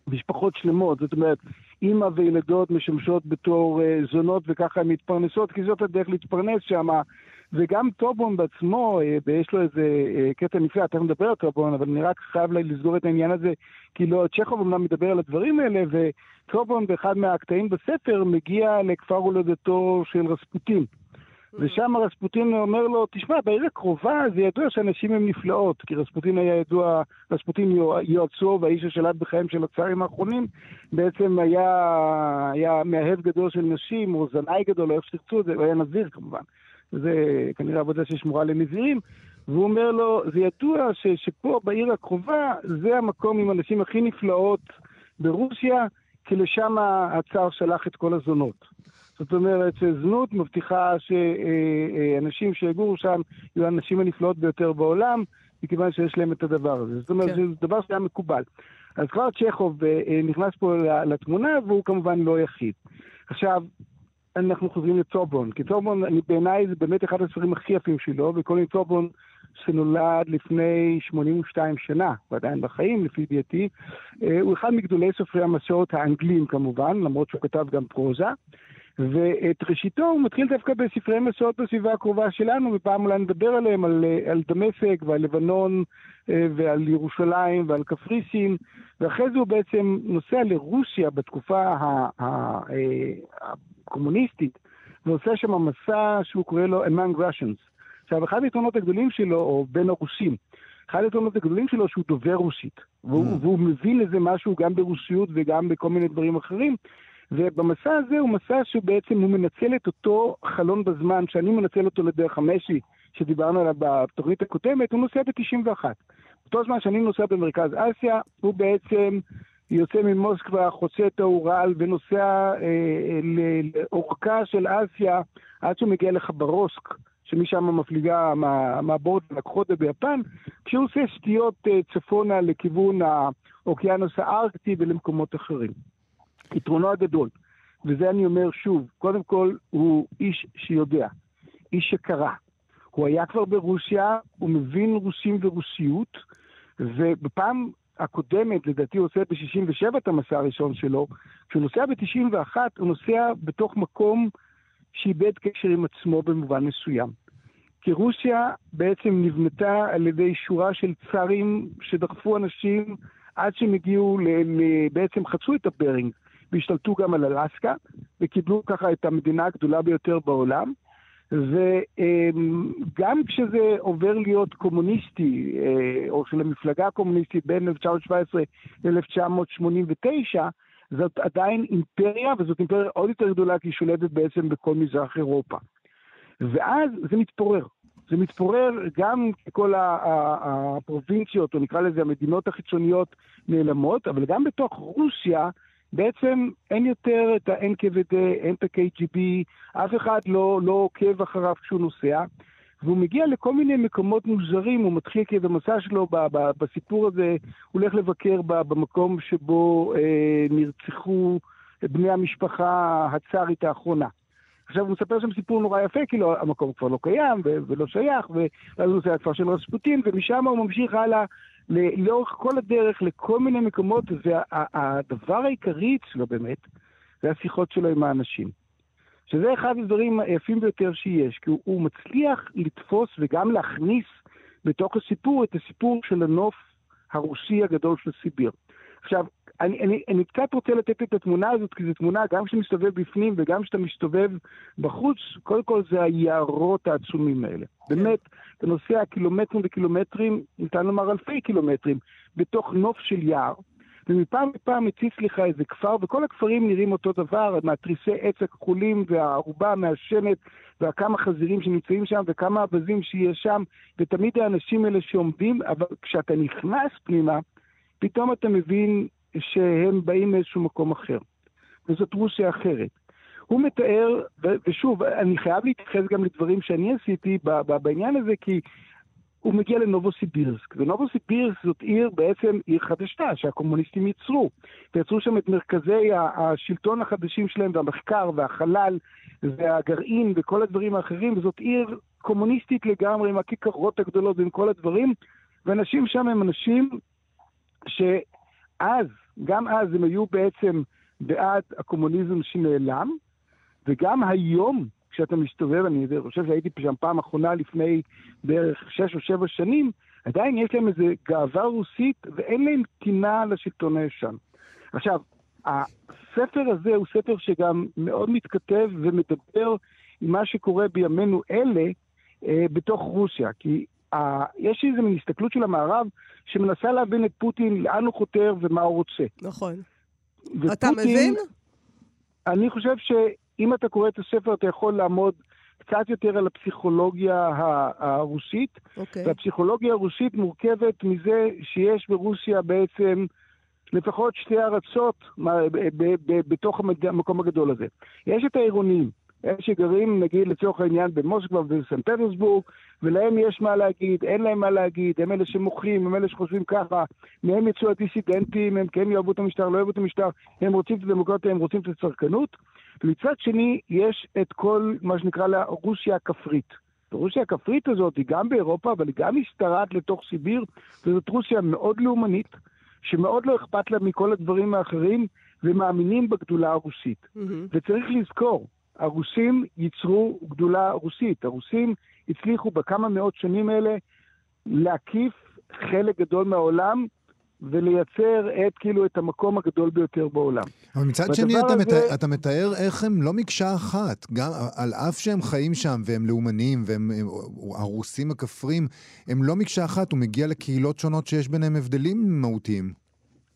S5: משפחות שלמות, זאת אומרת, אימא וילדות משמשות בתור אה, זונות וככה הן מתפרנסות, כי זאת הדרך להתפרנס שם. וגם טובון בעצמו, אה, ויש לו איזה אה, קטע נפלא, תכף נדבר על טובון, אבל אני רק חייב לסגור את העניין הזה, כי לא, צ'כוב אמנם מדבר על הדברים האלה, וטובון באחד מהקטעים בספר מגיע לכפר הולדתו של רספוטין. ושם רספוטין אומר לו, תשמע, בעיר הקרובה זה ידוע שאנשים הם נפלאות, כי רספוטין היה ידוע, רספוטין יוע- יועצו והאיש ששלט בחייהם של הצארים האחרונים, בעצם היה, היה מאהב גדול של נשים, או זנאי גדול, או איך שתרצו את זה, הוא היה נזיר כמובן. זה כנראה עבודה ששמורה לנזירים. והוא אומר לו, זה ידוע ש, שפה בעיר הקרובה זה המקום עם הנשים הכי נפלאות ברוסיה, כי לשם הצאר שלח את כל הזונות. זאת אומרת שזנות מבטיחה שאנשים שיגורו שם יהיו האנשים הנפלאות ביותר בעולם, מכיוון שיש להם את הדבר הזה. זאת אומרת,
S1: כן.
S5: זה דבר שהיה מקובל. אז כבר צ'כוב אה, נכנס פה לתמונה, והוא כמובן לא יחיד. עכשיו, אנחנו חוזרים לצובון, כי צובון, בעיניי זה באמת אחד הספרים הכי יפים שלו, וקולין צובון, שנולד לפני 82 שנה, הוא עדיין בחיים, לפי דעתי, אה, הוא אחד מגדולי סופרי המסורת האנגלים כמובן, למרות שהוא כתב גם פרוזה. ואת ראשיתו הוא מתחיל דווקא בספרי מסורת בסביבה הקרובה שלנו, ופעם אולי נדבר עליהם, על, אה, על דמשק ועל לבנון אה, ועל ירושלים ועל קפריסין, ואחרי זה הוא בעצם נוסע לרוסיה בתקופה אה, הקומוניסטית, ועושה שם מסע שהוא קורא לו Among Russians. עכשיו, אחד היתרונות הגדולים שלו, או בין הרוסים, אחד היתרונות הגדולים שלו שהוא דובר רוסית, והוא,
S2: Mm.
S5: והוא מבין איזה משהו גם ברוסיות וגם בכל מיני דברים אחרים. ובמסע הזה הוא מסע שבעצם הוא מנצל את אותו חלון בזמן שאני מנצל אותו לדרך המשי, שדיברנו עליו בתוכנית הקודמת, הוא נוסע ב-91. אותו זמן שאני נוסע במרכז אסיה, הוא בעצם יוצא ממוסקבה, חוצה את האורל ונוסע אה, ל- לאורכה של אסיה עד שהוא מגיע לחברוסק, שמשם מפליגה מה- מהבורד לקחודה ביפן, כשהוא עושה סטיות אה, צפונה לכיוון האוקיינוס הארקטי ולמקומות אחרים. יתרונו הגדול, וזה אני אומר שוב, קודם כל הוא איש שיודע, איש שקרא. הוא היה כבר ברוסיה, הוא מבין רוסים ורוסיות, ובפעם הקודמת, לדעתי הוא עושה ב-67 את המסע הראשון שלו, כשהוא נוסע ב-91, הוא נוסע בתוך מקום שאיבד קשר עם עצמו במובן מסוים. כי רוסיה בעצם נבנתה על ידי שורה של צארים שדחפו אנשים עד שהם הגיעו, ל, ל, בעצם חצו את הברינג והשתלטו גם על אלסקה, וקיבלו ככה את המדינה הגדולה ביותר בעולם. וגם כשזה עובר להיות קומוניסטי, אה, או של המפלגה הקומוניסטית בין 1917 ל-1989, זאת עדיין אימפריה, וזאת אימפריה עוד יותר גדולה, כי היא שולטת בעצם בכל מזרח אירופה. ואז זה מתפורר. זה מתפורר גם כל הפרובינציות, או נקרא לזה המדינות החיצוניות נעלמות, אבל גם בתוך רוסיה בעצם אין יותר את ה-NKVD, אין את ה-KGB, אף אחד לא, לא עוקב אחריו כשהוא נוסע, והוא מגיע לכל מיני מקומות מוזרים, הוא מתחיל כי במסע שלו, ב- ב- בסיפור הזה, הוא הולך לבקר ב- במקום שבו אה, נרצחו בני המשפחה הצארית האחרונה. עכשיו הוא מספר שם סיפור נורא יפה, כאילו המקום כבר לא קיים ו- ולא שייך, ואז הוא נוסע לכפר של רספוטין, ומשם הוא ממשיך הלאה לאורך כל הדרך לכל מיני מקומות, והדבר העיקרי אצלו באמת, זה השיחות שלו עם האנשים. שזה אחד הדברים היפים ביותר שיש, כי הוא, הוא מצליח לתפוס וגם להכניס בתוך הסיפור את הסיפור של הנוף הרוסי הגדול של סיביר. עכשיו, אני, אני, אני קצת רוצה לתת את התמונה הזאת, כי זו תמונה, גם כשאתה מסתובב בפנים וגם כשאתה מסתובב בחוץ, קודם כל זה היערות העצומים האלה. באמת, אתה נוסע קילומטרים וקילומטרים, ניתן לומר אלפי קילומטרים, בתוך נוף של יער, ומפעם לפעם מציץ לך איזה כפר, וכל הכפרים נראים אותו דבר, מהתריסי עץ הכחולים והערובה המעשנת, וכמה חזירים שנמצאים שם, וכמה אווזים שיש שם, ותמיד האנשים האלה שעומדים, אבל כשאתה נכנס פנימה, פתאום אתה מבין שהם באים מאיזשהו מקום אחר. וזאת רוסיה אחרת. הוא מתאר, ושוב, אני חייב להתייחס גם לדברים שאני עשיתי בעניין הזה, כי הוא מגיע לנובוסיבירסק, ונובוסיבירסק זאת עיר, בעצם עיר חדשה שהקומוניסטים ייצרו. ויצרו שם את מרכזי השלטון החדשים שלהם, והמחקר והחלל והגרעין וכל הדברים האחרים, וזאת עיר קומוניסטית לגמרי, עם הכיכרות הגדולות ועם כל הדברים, ואנשים שם הם אנשים שאז, גם אז הם היו בעצם בעד הקומוניזם שנעלם, וגם היום, כשאתה מסתובב, אני חושב שהייתי שם פעם אחרונה לפני בערך שש או שבע שנים, עדיין יש להם איזו גאווה רוסית ואין להם טינה לשלטון הישן. עכשיו, הספר הזה הוא ספר שגם מאוד מתכתב ומדבר עם מה שקורה בימינו אלה אה, בתוך רוסיה, כי אה, יש איזו מין הסתכלות של המערב שמנסה להבין את פוטין, לאן הוא חותר ומה הוא רוצה.
S1: נכון.
S5: ופוטין,
S1: אתה מבין?
S5: אני חושב שאם אתה קורא את הספר, אתה יכול לעמוד קצת יותר על הפסיכולוגיה הרוסית,
S1: אוקיי.
S5: והפסיכולוגיה הרוסית מורכבת מזה שיש ברוסיה בעצם לפחות שתי ארצות בתוך המקום הגדול הזה. יש את העירונים, אלה שגרים נגיד לצורך העניין במוסקבה ובסן פטרסבורג, ולהם יש מה להגיד, אין להם מה להגיד, הם אלה שמוחים, הם אלה שחושבים ככה, מהם יצאו הדיסידנטים, הם כן יאהבו את המשטר, לא יאהבו את המשטר, הם רוצים את הדמוקרטיה, הם רוצים את הצרכנות, ומצד שני יש את כל מה שנקרא לה רוסיה הכפרית. רוסיה הכפרית הזאת היא גם באירופה, אבל היא גם משתרעת לתוך סיביר, וזאת רוסיה מאוד לאומנית, שמאוד לא אכפת לה מכל הדברים האחרים, ומאמינים בגדולה הרוסית.
S1: מהמם.
S5: וצריך לזכור, הרוסים ייצרו גדולה רוסית. הרוסים הצליחו בכמה מאות שנים האלה להקיף חלק גדול מהעולם ולייצר את כאילו את המקום הגדול ביותר בעולם.
S2: אבל מצד שני, אתה,
S5: הזה-
S2: מתאר, אתה מתאר איך הם לא מקשה אחת. גם על אף שהם חיים שם והם לאומניים והם הם, הרוסים הכפריים, הם לא מקשה אחת, הוא מגיע לקהילות שונות שיש ביניהם הבדלים מהותיים.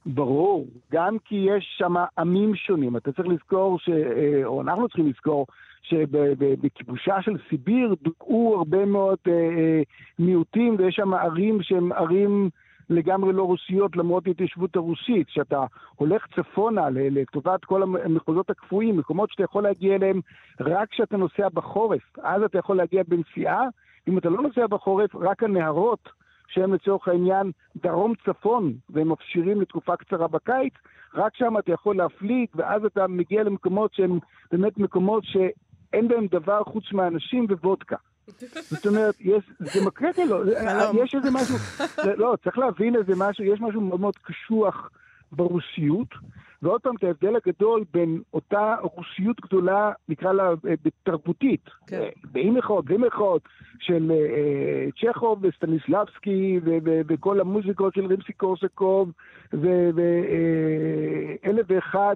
S5: ברור, גם כי יש שם עמים שונים. אתה צריך לזכור, ש... אה, או אנחנו צריכים לזכור, שבכיבושה של סיביר דוכאו הרבה מאוד אה, אה, מיעוטים, ויש שם ערים שהן ערים לגמרי לא רוסיות למרות ההתיישבות הרוסית. כשאתה הולך צפונה לטובת כל המחוזות הקפואים, מקומות שאתה יכול להגיע אליהם רק כשאתה נוסע בחורף, אז אתה יכול להגיע בנסיעה. אם אתה לא נוסע בחורף, רק הנהרות שהם לצורך העניין דרום-צפון, והם מפשירים לתקופה קצרה בקיץ, רק שם אתה יכול להפליג, ואז אתה מגיע למקומות שהם באמת מקומות שאין בהם דבר חוץ מאנשים ווודקה. [laughs] זאת אומרת, יש, זה מקרה כלו,
S1: חלום.
S5: יש איזה משהו, זה- לא, צריך להבין איזה משהו, יש משהו מאוד מאוד קשוח ברוסיות, ועוד פעם, את ההבדל הגדול בין אותה רוסיות גדולה, נקרא לה אה, תרבותית,
S1: כן.
S5: באי מירכאות, בלי מירכאות, של אה, אה, צ'כוב וסטניסלבסקי וכל המוזיקות של רימסי קורסקוב ואלף ואחד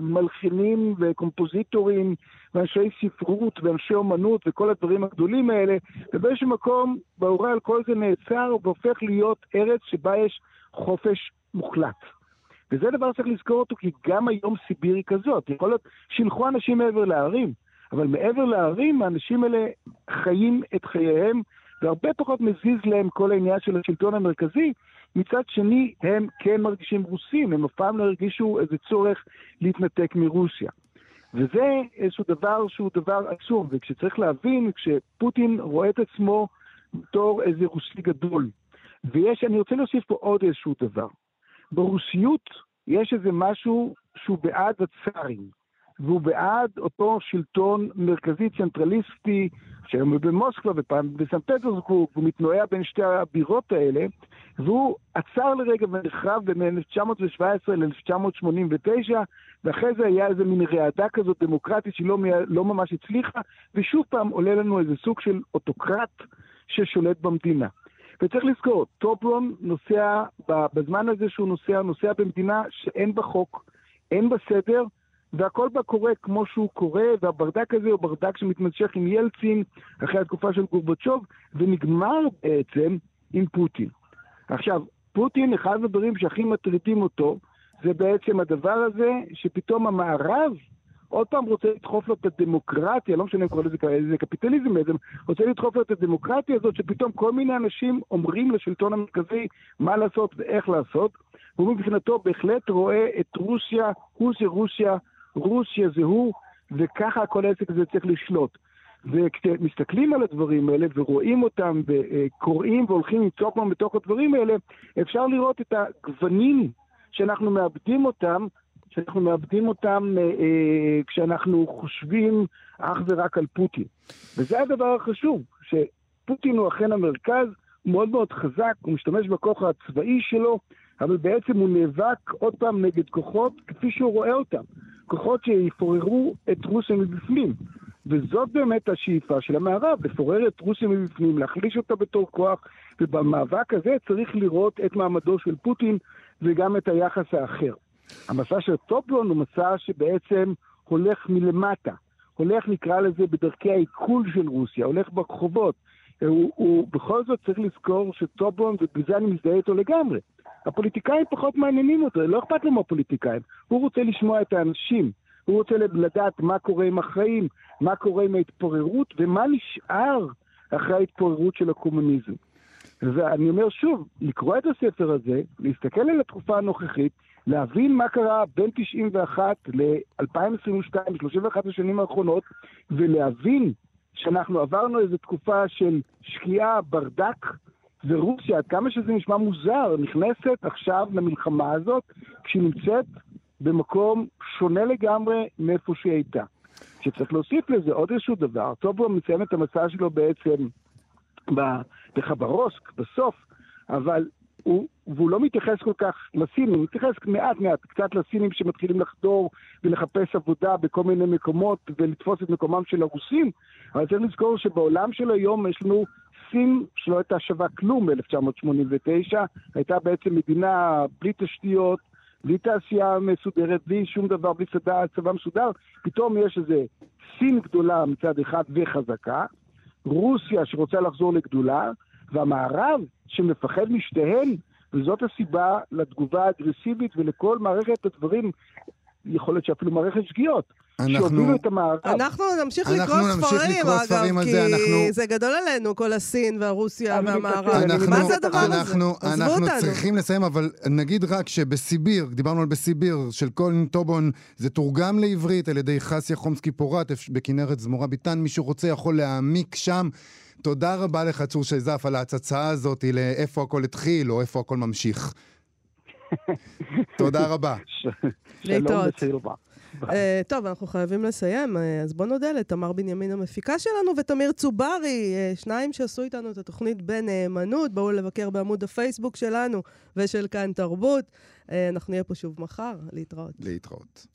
S5: מלחינים וקומפוזיטורים ואנשי ספרות ואנשי אומנות וכל הדברים הגדולים האלה, ובאיזשהו מקום באורל כל זה נעצר והופך להיות ארץ שבה יש חופש מוחלט. וזה דבר שצריך לזכור אותו, כי גם היום סיביר היא כזאת. יכול להיות שילכו אנשים מעבר להרים, אבל מעבר להרים האנשים האלה חיים את חייהם, והרבה פחות מזיז להם כל העניין של השלטון המרכזי. מצד שני, הם כן מרגישים רוסים, הם אף פעם לא הרגישו איזה צורך להתנתק מרוסיה. וזה איזשהו דבר שהוא דבר עצום, וכשצריך להבין, כשפוטין רואה את עצמו בתור איזה רוסי גדול, ויש, אני רוצה להוסיף פה עוד איזשהו דבר. ברוסיות יש איזה משהו שהוא בעד הצארים, והוא בעד אותו שלטון מרכזי צנטרליסטי, שהיום הוא במוסקבה ופעם בסן פטרסבורג, הוא מתנועע בין שתי הבירות האלה, והוא עצר לרגע ונחרב בין 1917 ל-1989, ואחרי זה היה איזה מין רעדה כזאת דמוקרטית שלא לא ממש הצליחה, ושוב פעם עולה לנו איזה סוג של אוטוקרט ששולט במדינה. וצריך לזכור, טופלון נוסע, בזמן הזה שהוא נוסע, נוסע במדינה שאין בה חוק, אין בה סדר, והכל בה קורה כמו שהוא קורה, והברדק הזה הוא ברדק שמתמשך עם ילצין אחרי התקופה של גורבצ'וב, ונגמר בעצם עם פוטין. עכשיו, פוטין, אחד הדברים שהכי מטרידים אותו, זה בעצם הדבר הזה שפתאום המערב עוד פעם רוצה לדחוף לו את הדמוקרטיה, לא משנה אם קוראים לזה קפיטליזם בעצם, רוצה לדחוף לו את הדמוקרטיה הזאת, שפתאום כל מיני אנשים אומרים לשלטון המרכזי מה לעשות ואיך לעשות, והוא מבחינתו בהחלט רואה את רוסיה, הוא זה רוסיה, רוסיה זה הוא, וככה כל העסק הזה צריך לשלוט. וכשמסתכלים על הדברים האלה ורואים אותם וקוראים והולכים לצעוק מהם בתוך הדברים האלה, אפשר לראות את הגוונים שאנחנו מאבדים אותם, שאנחנו מאבדים אותם אה, אה, כשאנחנו חושבים אך ורק על פוטין. וזה הדבר החשוב, שפוטין הוא אכן המרכז, הוא מאוד מאוד חזק, הוא משתמש בכוח הצבאי שלו, אבל בעצם הוא נאבק עוד פעם נגד כוחות כפי שהוא רואה אותם. כוחות שיפוררו את רוסיה מבפנים. וזאת באמת השאיפה של המערב, לפורר את רוסיה מבפנים, להחליש אותה בתור כוח, ובמאבק הזה צריך לראות את מעמדו של פוטין וגם את היחס האחר. המסע של טופלון הוא מסע שבעצם הולך מלמטה, הולך נקרא לזה בדרכי העיכול של רוסיה, הולך ברחובות. הוא, הוא בכל זאת צריך לזכור שטופלון, ובזה אני מזדהה איתו לגמרי, הפוליטיקאים פחות מעניינים אותו, לא אכפת לו מהפוליטיקאים, הוא רוצה לשמוע את האנשים, הוא רוצה לדעת מה קורה עם החיים, מה קורה עם ההתפוררות ומה נשאר אחרי ההתפוררות של הקומוניזם. ואני אומר שוב, לקרוא את הספר הזה, להסתכל על התקופה הנוכחית להבין מה קרה בין 91 ל-2022, 31 השנים האחרונות, ולהבין שאנחנו עברנו איזו תקופה של שקיעה, ברדק, ורוסיה, עד כמה שזה נשמע מוזר, נכנסת עכשיו למלחמה הזאת, כשהיא נמצאת במקום שונה לגמרי מאיפה שהיא הייתה. שצריך להוסיף לזה עוד איזשהו דבר. טובו מסיים את המסע שלו בעצם בחברוסק, בסוף, אבל הוא, והוא לא מתייחס כל כך לסינים, הוא מתייחס מעט מעט, קצת לסינים שמתחילים לחדור ולחפש עבודה בכל מיני מקומות ולתפוס את מקומם של הרוסים, אבל צריך לזכור שבעולם של היום יש לנו סין שלא הייתה שווה כלום ב-1989, הייתה בעצם מדינה בלי תשתיות, בלי תעשייה מסודרת, בלי שום דבר, בלי צבא, צבא מסודר, פתאום יש איזה סין גדולה מצד אחד וחזקה, רוסיה שרוצה לחזור לגדולה, והמערב שמפחד משתיהן, וזאת הסיבה לתגובה האגרסיבית ולכל מערכת הדברים, יכול להיות שאפילו מערכת שגיאות. שהובילו את המערב.
S1: אנחנו נמשיך
S2: אנחנו
S1: לקרוא
S2: נמשיך
S1: ספרים,
S2: לקרוא ספרים
S1: אגב,
S2: על
S1: כי
S2: זה, אנחנו-
S1: זה גדול עלינו, כל הסין והרוסיה והמערב.
S2: אנחנו,
S1: מה זה הדבר הזה?
S2: אנחנו,
S1: עזבו
S2: אנחנו
S1: אותנו.
S2: צריכים לסיים, אבל נגיד רק שבסיביר, דיברנו על בסיביר, של קולין טובון, זה תורגם לעברית על ידי חסיה חומסקי פורט בכנרת זמורה ביטן. מי שרוצה יכול להעמיק שם. תודה רבה לך, צור שזף, על ההצצה הזאת לאיפה הכל התחיל, או איפה הכל ממשיך. תודה רבה.
S1: להתראות. אה, טוב, אנחנו חייבים לסיים, אה, אז בואו נודה לתמר בנימין המפיקה שלנו ותמיר צוברי, אה, שניים שעשו איתנו את התוכנית בנאמנות. בואו לבקר בעמוד הפייסבוק שלנו ושל כאן תרבות. אנחנו נהיה פה שוב מחר, להתראות.
S2: להתראות.